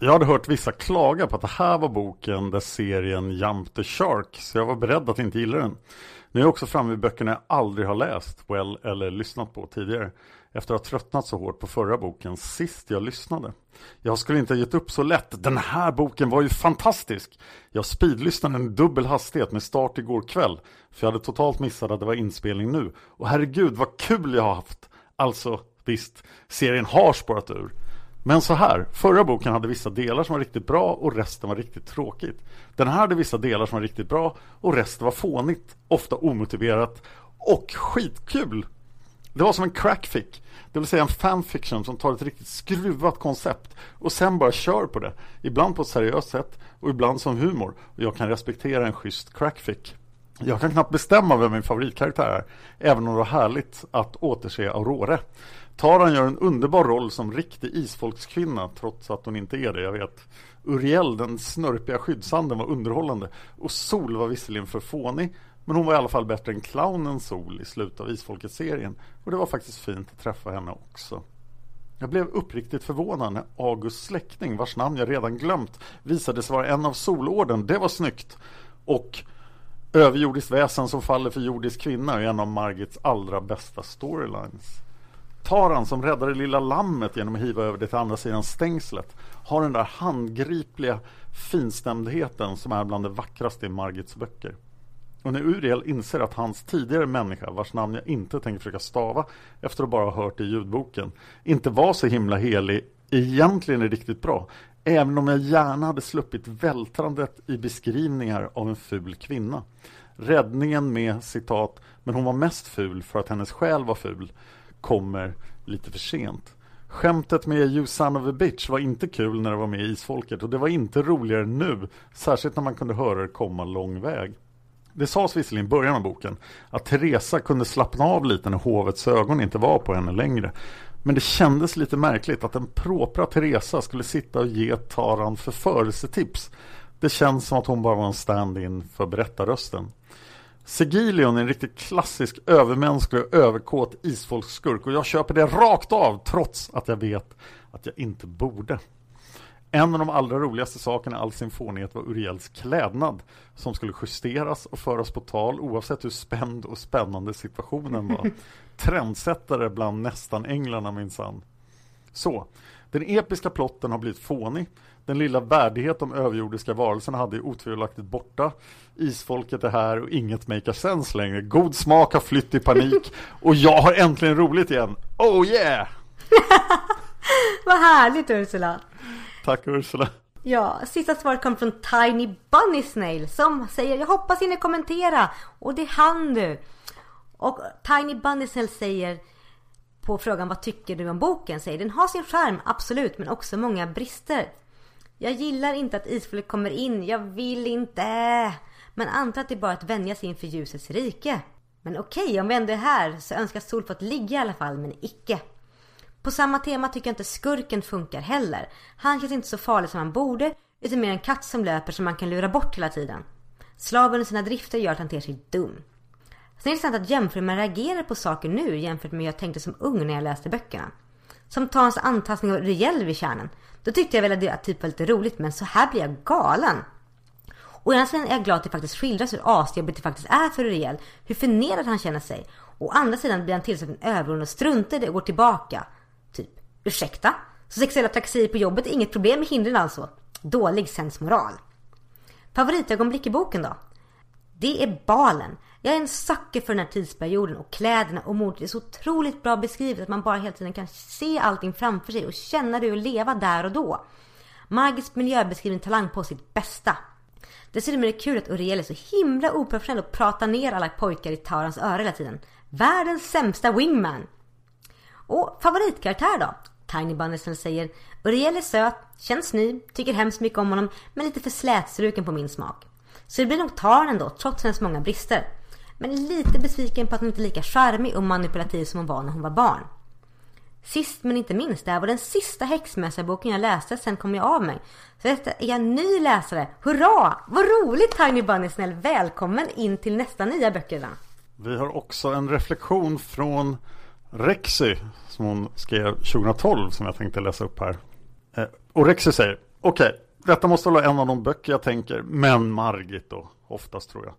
jag hade hört vissa klaga på att det här var boken där serien Jump the Shark så jag var beredd att inte gilla den. Nu är jag också framme vid böckerna jag aldrig har läst well, eller lyssnat på tidigare efter att ha tröttnat så hårt på förra boken sist jag lyssnade. Jag skulle inte ha gett upp så lätt. Den här boken var ju fantastisk. Jag speedlyssnade en dubbel hastighet med start igår kväll för jag hade totalt missat att det var inspelning nu. Och herregud vad kul jag har haft. Alltså visst, serien har spårat ur. Men så här, förra boken hade vissa delar som var riktigt bra och resten var riktigt tråkigt. Den här hade vissa delar som var riktigt bra och resten var fånigt, ofta omotiverat och skitkul. Det var som en crackfic, det vill säga en fanfiction som tar ett riktigt skruvat koncept och sen bara kör på det. Ibland på ett seriöst sätt och ibland som humor. Och jag kan respektera en schysst crackfic. Jag kan knappt bestämma vem min favoritkaraktär är, även om det var härligt att återse Aurore. Taran gör en underbar roll som riktig isfolkskvinna trots att hon inte är det, jag vet. Uriel, den snörpiga skyddsanden, var underhållande och Sol var visserligen för fånig men hon var i alla fall bättre än clownen Sol i slutet av Isfolket-serien och det var faktiskt fint att träffa henne också. Jag blev uppriktigt förvånad när Augusts släkting, vars namn jag redan glömt, visade sig vara en av Solorden. Det var snyggt! Och Överjordiskt väsen som faller för jordisk kvinna är en av Margits allra bästa storylines. Taran som räddar det lilla lammet genom att hiva över det till andra sidan stängslet har den där handgripliga finstämdheten som är bland det vackraste i Margits böcker. Och när Uriel inser att hans tidigare människa, vars namn jag inte tänker försöka stava efter att bara ha hört i ljudboken, inte var så himla helig, egentligen är riktigt bra, även om jag gärna hade sluppit vältrandet i beskrivningar av en ful kvinna. Räddningen med citat, men hon var mest ful för att hennes själ var ful, kommer lite för sent. Skämtet med You son of a bitch var inte kul när det var med i Isfolket och det var inte roligare nu, särskilt när man kunde höra det komma lång väg. Det sades visserligen i början av boken att Teresa kunde slappna av lite när hovets ögon inte var på henne längre. Men det kändes lite märkligt att den propra Teresa skulle sitta och ge Taran förförelsetips. Det känns som att hon bara var en stand-in för berättarrösten. Segilion är en riktigt klassisk övermänsklig och överkåt isfolksskurk och jag köper det rakt av trots att jag vet att jag inte borde. En av de allra roligaste sakerna i all sin fånighet var Uriels klädnad som skulle justeras och föras på tal oavsett hur spänd och spännande situationen var. Trendsättare bland nästan änglarna minsann. Så, den episka plotten har blivit fånig. Den lilla värdighet de överjordiska varelserna hade är otvivelaktigt borta. Isfolket är här och inget makar sense längre. God smak har flytt i panik och jag har äntligen roligt igen. Oh yeah! Vad härligt Ursula! Tack Ursula. Ja, sista svaret kom från Tiny Bunny Snail som säger Jag hoppas ni kommentera och det är han du. Och Tiny Bunny Snail säger på frågan vad tycker du om boken? Säger den har sin charm, absolut, men också många brister. Jag gillar inte att isfolket kommer in, jag vill inte. Men antar att det är bara att vänja sig inför ljusets rike. Men okej, om vi ändå är här så önskar Sol fått ligga i alla fall, men icke. På samma tema tycker jag inte skurken funkar heller. Han känns inte så farlig som han borde, utan mer en katt som löper som man kan lura bort hela tiden. Slaven och sina drifter gör att han ter sig dum. Sen är det intressant att jämföra hur man reagerar på saker nu jämfört med hur jag tänkte som ung när jag läste böckerna. Som Tans antastning av Riel vid kärnan. Då tyckte jag väl att det typ var lite roligt men så här blir jag galen. Å ena sidan är jag glad att det faktiskt skildras hur asjobbigt det faktiskt är för Riel. Hur förnedrad han känner sig. Å andra sidan blir han tillsatt en överordnad och struntar i det och går tillbaka. Typ, ursäkta? Så sexuella trakasserier på jobbet är inget problem med hindren alltså? Dålig sensmoral. Favoritögonblick i boken då? Det är balen. Jag är en sucker för den här tidsperioden och kläderna och modet är så otroligt bra beskrivet att man bara hela tiden kan se allting framför sig och känna det och leva där och då. Margits miljöbeskrivning talang på sitt bästa. Dessutom är det kul att Uriel är så himla oprofessionell och pratar ner alla pojkar i Tarans öra hela tiden. Världens sämsta wingman. Och favoritkaraktär då? Tiny Bunnison säger Uriel är söt, känns ny, tycker hemskt mycket om honom men lite för slätstruken på min smak. Så det blir nog Taran ändå, trots hennes många brister. Men lite besviken på att hon inte är lika charmig och manipulativ som hon var när hon var barn. Sist men inte minst, det här var den sista häxmästarboken jag läste, sen kom jag av mig. Så detta är jag ny läsare. Hurra! Vad roligt Tiny Bunny snäll! Välkommen in till nästa nya böckerna. Vi har också en reflektion från Rexy som hon skrev 2012 som jag tänkte läsa upp här. Eh, och Rexy säger Okej, okay, detta måste vara en av de böcker jag tänker, men Margit då, oftast tror jag.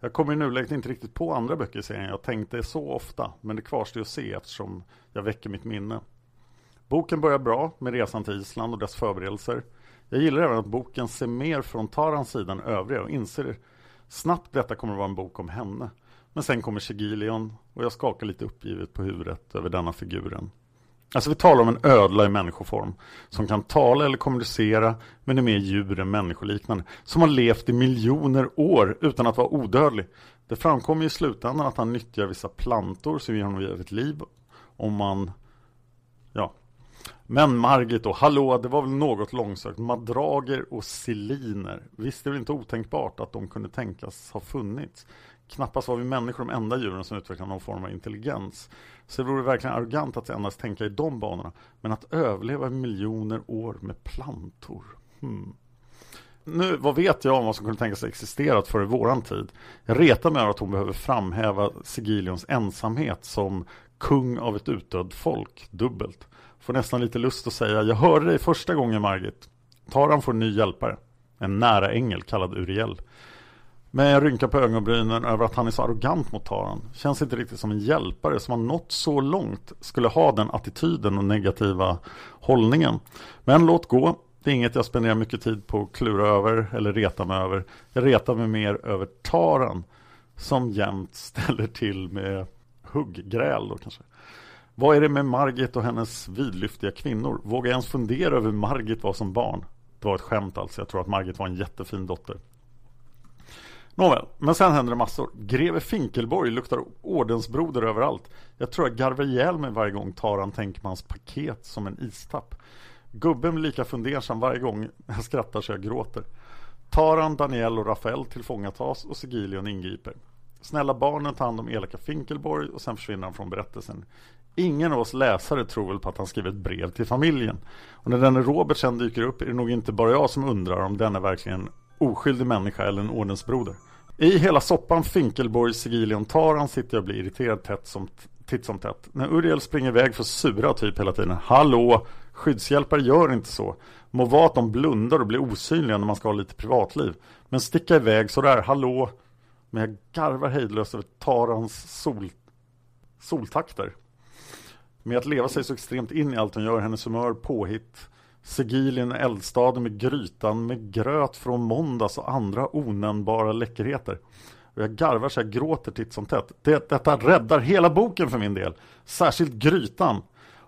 Jag kommer i nuläget inte riktigt på andra böcker i serien jag tänkte så ofta, men det kvarstår att se eftersom jag väcker mitt minne. Boken börjar bra med resan till Island och dess förberedelser. Jag gillar även att boken ser mer från Tarans sida än övriga och inser snabbt detta kommer att vara en bok om henne. Men sen kommer Shigilion och jag skakar lite uppgivet på huvudet över denna figuren. Alltså vi talar om en ödla i människoform som kan tala eller kommunicera men är mer djur än människoliknande. Som har levt i miljoner år utan att vara odödlig. Det framkommer i slutändan att han nyttjar vissa plantor som ger honom ett liv. Om man... Ja. Men Margit då, hallå, det var väl något långsökt. Madrager och siliner. Visst är det inte otänkbart att de kunde tänkas ha funnits. Knappast var vi människor de enda djuren som utvecklar någon form av intelligens. Så det vore verkligen arrogant att endast tänka i de banorna. Men att överleva miljoner år med plantor. Hmm. Nu, vad vet jag om vad som kunde tänkas existerat före våran tid? Jag retar mig över att hon behöver framhäva Sigilions ensamhet som kung av ett utdött folk, dubbelt. Får nästan lite lust att säga, jag hörde dig första gången Margit. Taran får en ny hjälpare. En nära ängel kallad Uriel. Men jag rynkar på ögonbrynen över att han är så arrogant mot Taran. Känns inte riktigt som en hjälpare som har nått så långt skulle ha den attityden och negativa hållningen. Men låt gå. Det är inget jag spenderar mycket tid på att klura över eller reta mig över. Jag retar mig mer över Taran som jämt ställer till med hugggräl då kanske. Vad är det med Margit och hennes vidlyftiga kvinnor? Vågar jag ens fundera över Margit var som barn? Det var ett skämt alltså. Jag tror att Margit var en jättefin dotter. Nåväl, men sen händer det massor. Greve Finkelborg luktar ordensbroder överallt. Jag tror jag garvar ihjäl mig varje gång Taran tänker på hans paket som en istapp. Gubben blir lika fundersam varje gång jag skrattar så jag gråter. Taran, Daniel och Rafael tillfångatas och Sigilion ingriper. Snälla barnen tar hand om elaka Finkelborg och sen försvinner han från berättelsen. Ingen av oss läsare tror väl på att han skriver ett brev till familjen. Och när denne Robert sen dyker upp är det nog inte bara jag som undrar om denne är verkligen oskyldig människa eller en ordensbroder. I hela soppan Finkelborg, Sigilion, Taran sitter jag och blir irriterad tätt som, titt som tätt. När Uriel springer iväg för sura typ hela tiden. Hallå! Skyddshjälpare gör inte så. Må vara att de blundar och blir osynliga när man ska ha lite privatliv. Men sticka iväg sådär, hallå! Men jag garvar hejdlöst över Tarans sol, soltakter. Med att leva sig så extremt in i allt hon gör, hennes humör, påhitt, Segilien eldstaden med grytan med gröt från måndags och andra onämnbara läckerheter. Och jag garvar så jag gråter titt som tätt. Det, detta räddar hela boken för min del. Särskilt grytan.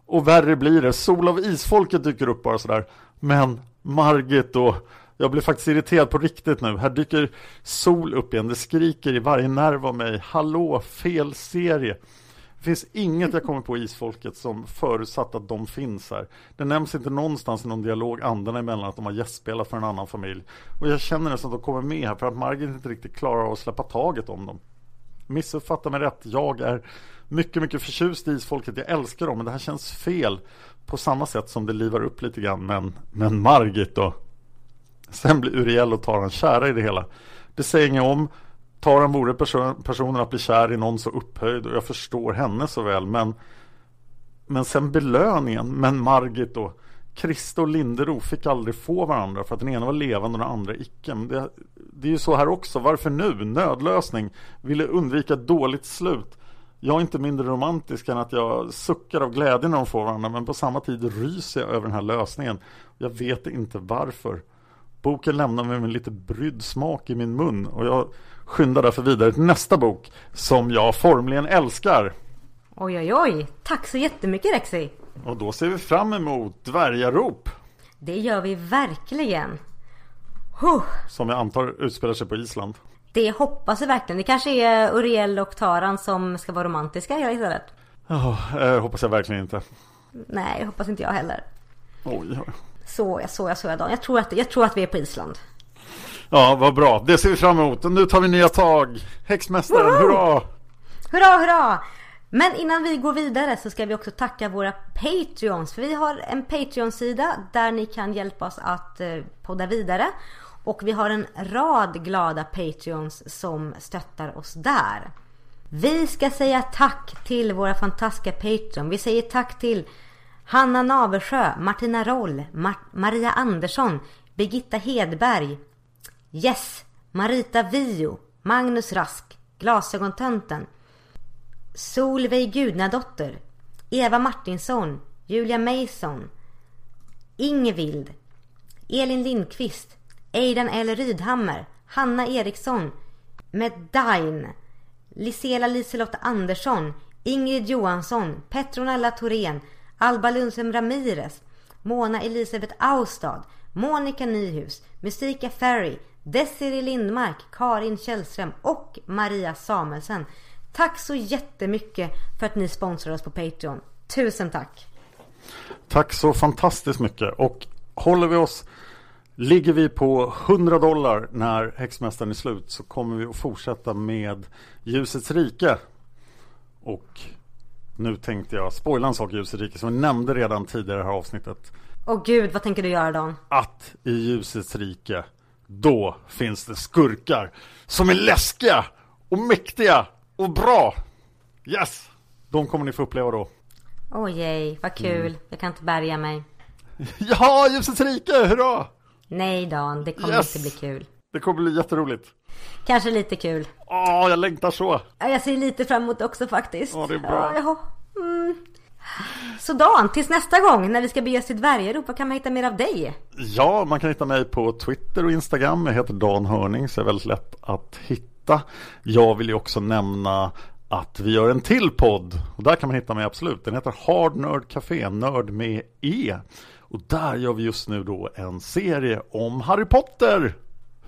Och värre blir det. Sol av isfolket dyker upp bara sådär. Men Margit och jag blir faktiskt irriterad på riktigt nu. Här dyker Sol upp igen. Det skriker i varje nerv av mig. Hallå, fel serie. Det finns inget jag kommer på i Isfolket som förutsatt att de finns här. Det nämns inte någonstans i någon dialog andarna emellan att de har gästspelat för en annan familj. Och jag känner nästan att de kommer med här för att Margit inte riktigt klarar av att släppa taget om dem. Missuppfatta mig rätt, jag är mycket, mycket förtjust i Isfolket. Jag älskar dem, men det här känns fel på samma sätt som det livar upp lite grann. Men, men Margit då? Sen blir Uriel och Taran kära i det hela. Det säger inget om. Taran vore person, personen att bli kär i någon så upphöjd och jag förstår henne så väl. Men, men sen belöningen, men Margit då? Krista och Lindero fick aldrig få varandra för att den ena var levande och den andra icke. Men det, det är ju så här också. Varför nu? Nödlösning. Ville undvika ett dåligt slut. Jag är inte mindre romantisk än att jag suckar av glädje när de får varandra men på samma tid ryser jag över den här lösningen. Jag vet inte varför. Boken lämnar mig med en lite brydd smak i min mun och jag skyndar därför vidare till nästa bok som jag formligen älskar. Oj, oj, oj. Tack så jättemycket Rexy. Och då ser vi fram emot Dvärgarop. Det gör vi verkligen. Huh. Som jag antar utspelar sig på Island. Det hoppas vi verkligen. Det kanske är Uriel och Taran som ska vara romantiska istället. Ja, oh, hoppas jag verkligen inte. Nej, hoppas inte jag heller. Oj, oj. Så jag, så jag, så jag Dan. Jag tror, att, jag tror att vi är på Island. Ja, vad bra. Det ser vi fram emot. Nu tar vi nya tag. Häxmästaren, Woho! hurra! Hurra, hurra! Men innan vi går vidare så ska vi också tacka våra Patreons. För vi har en Patreon-sida där ni kan hjälpa oss att eh, podda vidare. Och vi har en rad glada Patreons som stöttar oss där. Vi ska säga tack till våra fantastiska Patreon. Vi säger tack till Hanna Naversjö, Martina Roll, Mar Maria Andersson, Birgitta Hedberg, Yes, Marita Vio, Magnus Rask, Glasögontönten, Solveig Gudnadotter, Eva Martinsson, Julia Mason, Ingevild, Elin Lindqvist, Eidan L. Rydhammer, Hanna Eriksson, Medine, Lisela Liselotte Andersson, Ingrid Johansson, Petronella Thorén, Alba Lundström Ramirez, Mona Elisabeth Austad, Monica Nyhus, Musika Ferry, Desiree Lindmark, Karin Källström och Maria Samuelsen. Tack så jättemycket för att ni sponsrar oss på Patreon. Tusen tack! Tack så fantastiskt mycket och håller vi oss Ligger vi på 100 dollar när Häxmästaren är slut så kommer vi att fortsätta med Ljusets rike. Och nu tänkte jag spoila en sak i Ljusets rike som vi nämnde redan tidigare i det här avsnittet. Åh gud, vad tänker du göra Dan? Att i Ljusets rike, då finns det skurkar som är läskiga och mäktiga och bra. Yes! De kommer ni få uppleva då. Åh oh, yay, vad kul. Mm. Jag kan inte bärga mig. Ja, Ljusets rike, hurra! Nej Dan, det kommer yes! inte bli kul. Det kommer bli jätteroligt. Kanske lite kul. Åh, jag längtar så. Ja, jag ser lite fram emot också faktiskt. Ja, det är bra. Ja. Så Dan, tills nästa gång när vi ska bege oss till Dvärgarop, vad kan man hitta mer av dig? Ja, man kan hitta mig på Twitter och Instagram. Jag heter Dan Hörning, så är väldigt lätt att hitta. Jag vill ju också nämna att vi gör en till podd. Och där kan man hitta mig absolut. Den heter Hard Nerd Café, nörd med E. Och där gör vi just nu då en serie om Harry Potter.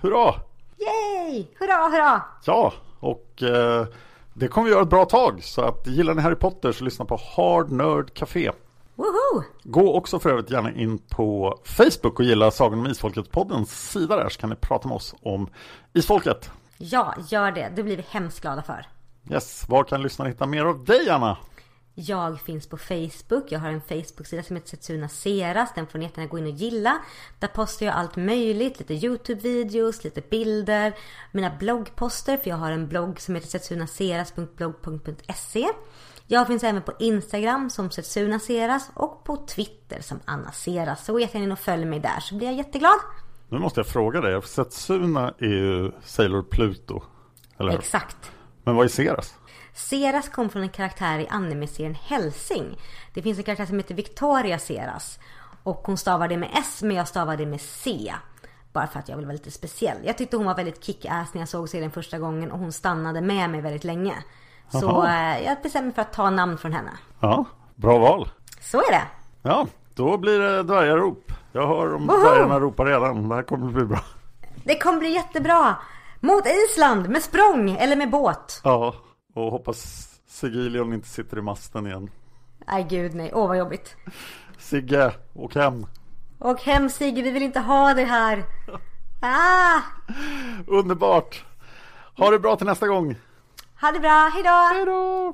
Hurra! Yay! Hurra, hurra! Ja, och eh, det kommer vi göra ett bra tag. Så att gillar ni Harry Potter så lyssna på Hard Nerd Café. Woho! Gå också för övrigt gärna in på Facebook och gilla Sagan om Isfolket-poddens sida där så kan ni prata med oss om Isfolket. Ja, gör det. Det blir vi hemskt glada för. Yes, var kan lyssnarna hitta mer av dig Anna? Jag finns på Facebook. Jag har en Facebook-sida som heter Setsuna Seras. Den får ni jättegärna gå in och gilla. Där postar jag allt möjligt. Lite YouTube-videos, lite bilder. Mina bloggposter. För jag har en blogg som heter setsunaseras.blogg.se. Jag finns även på Instagram som Setsuna Seras och på Twitter som Anna Seras. Så gå jättegärna in och följ mig där så blir jag jätteglad. Nu måste jag fråga dig. Setsuna är ju Sailor Pluto. Eller? Exakt. Men vad är Seras? Seras kom från en karaktär i anime-serien Helsing. Det finns en karaktär som heter Victoria Seras. Och hon stavar det med S men jag stavar det med C. Bara för att jag vill vara lite speciell. Jag tyckte hon var väldigt kick-ass när jag såg serien första gången och hon stannade med mig väldigt länge. Så Jaha. eh, jag bestämde mig för att ta namn från henne. Ja, bra val. Så är det. Ja, då blir det dvärgarop. Jag hör om dvärgarna ropar redan. Det här kommer bli bra. Det kommer bli jättebra. Mot Island med språng eller med båt. Ja, och hoppas Sigilion inte sitter i masten igen. Nej gud nej, åh vad jobbigt. Sigge, åk hem. Och hem Sigge, vi vill inte ha det här. Ah, Underbart. Ha det bra till nästa gång. ha det bra, hejdå! Hej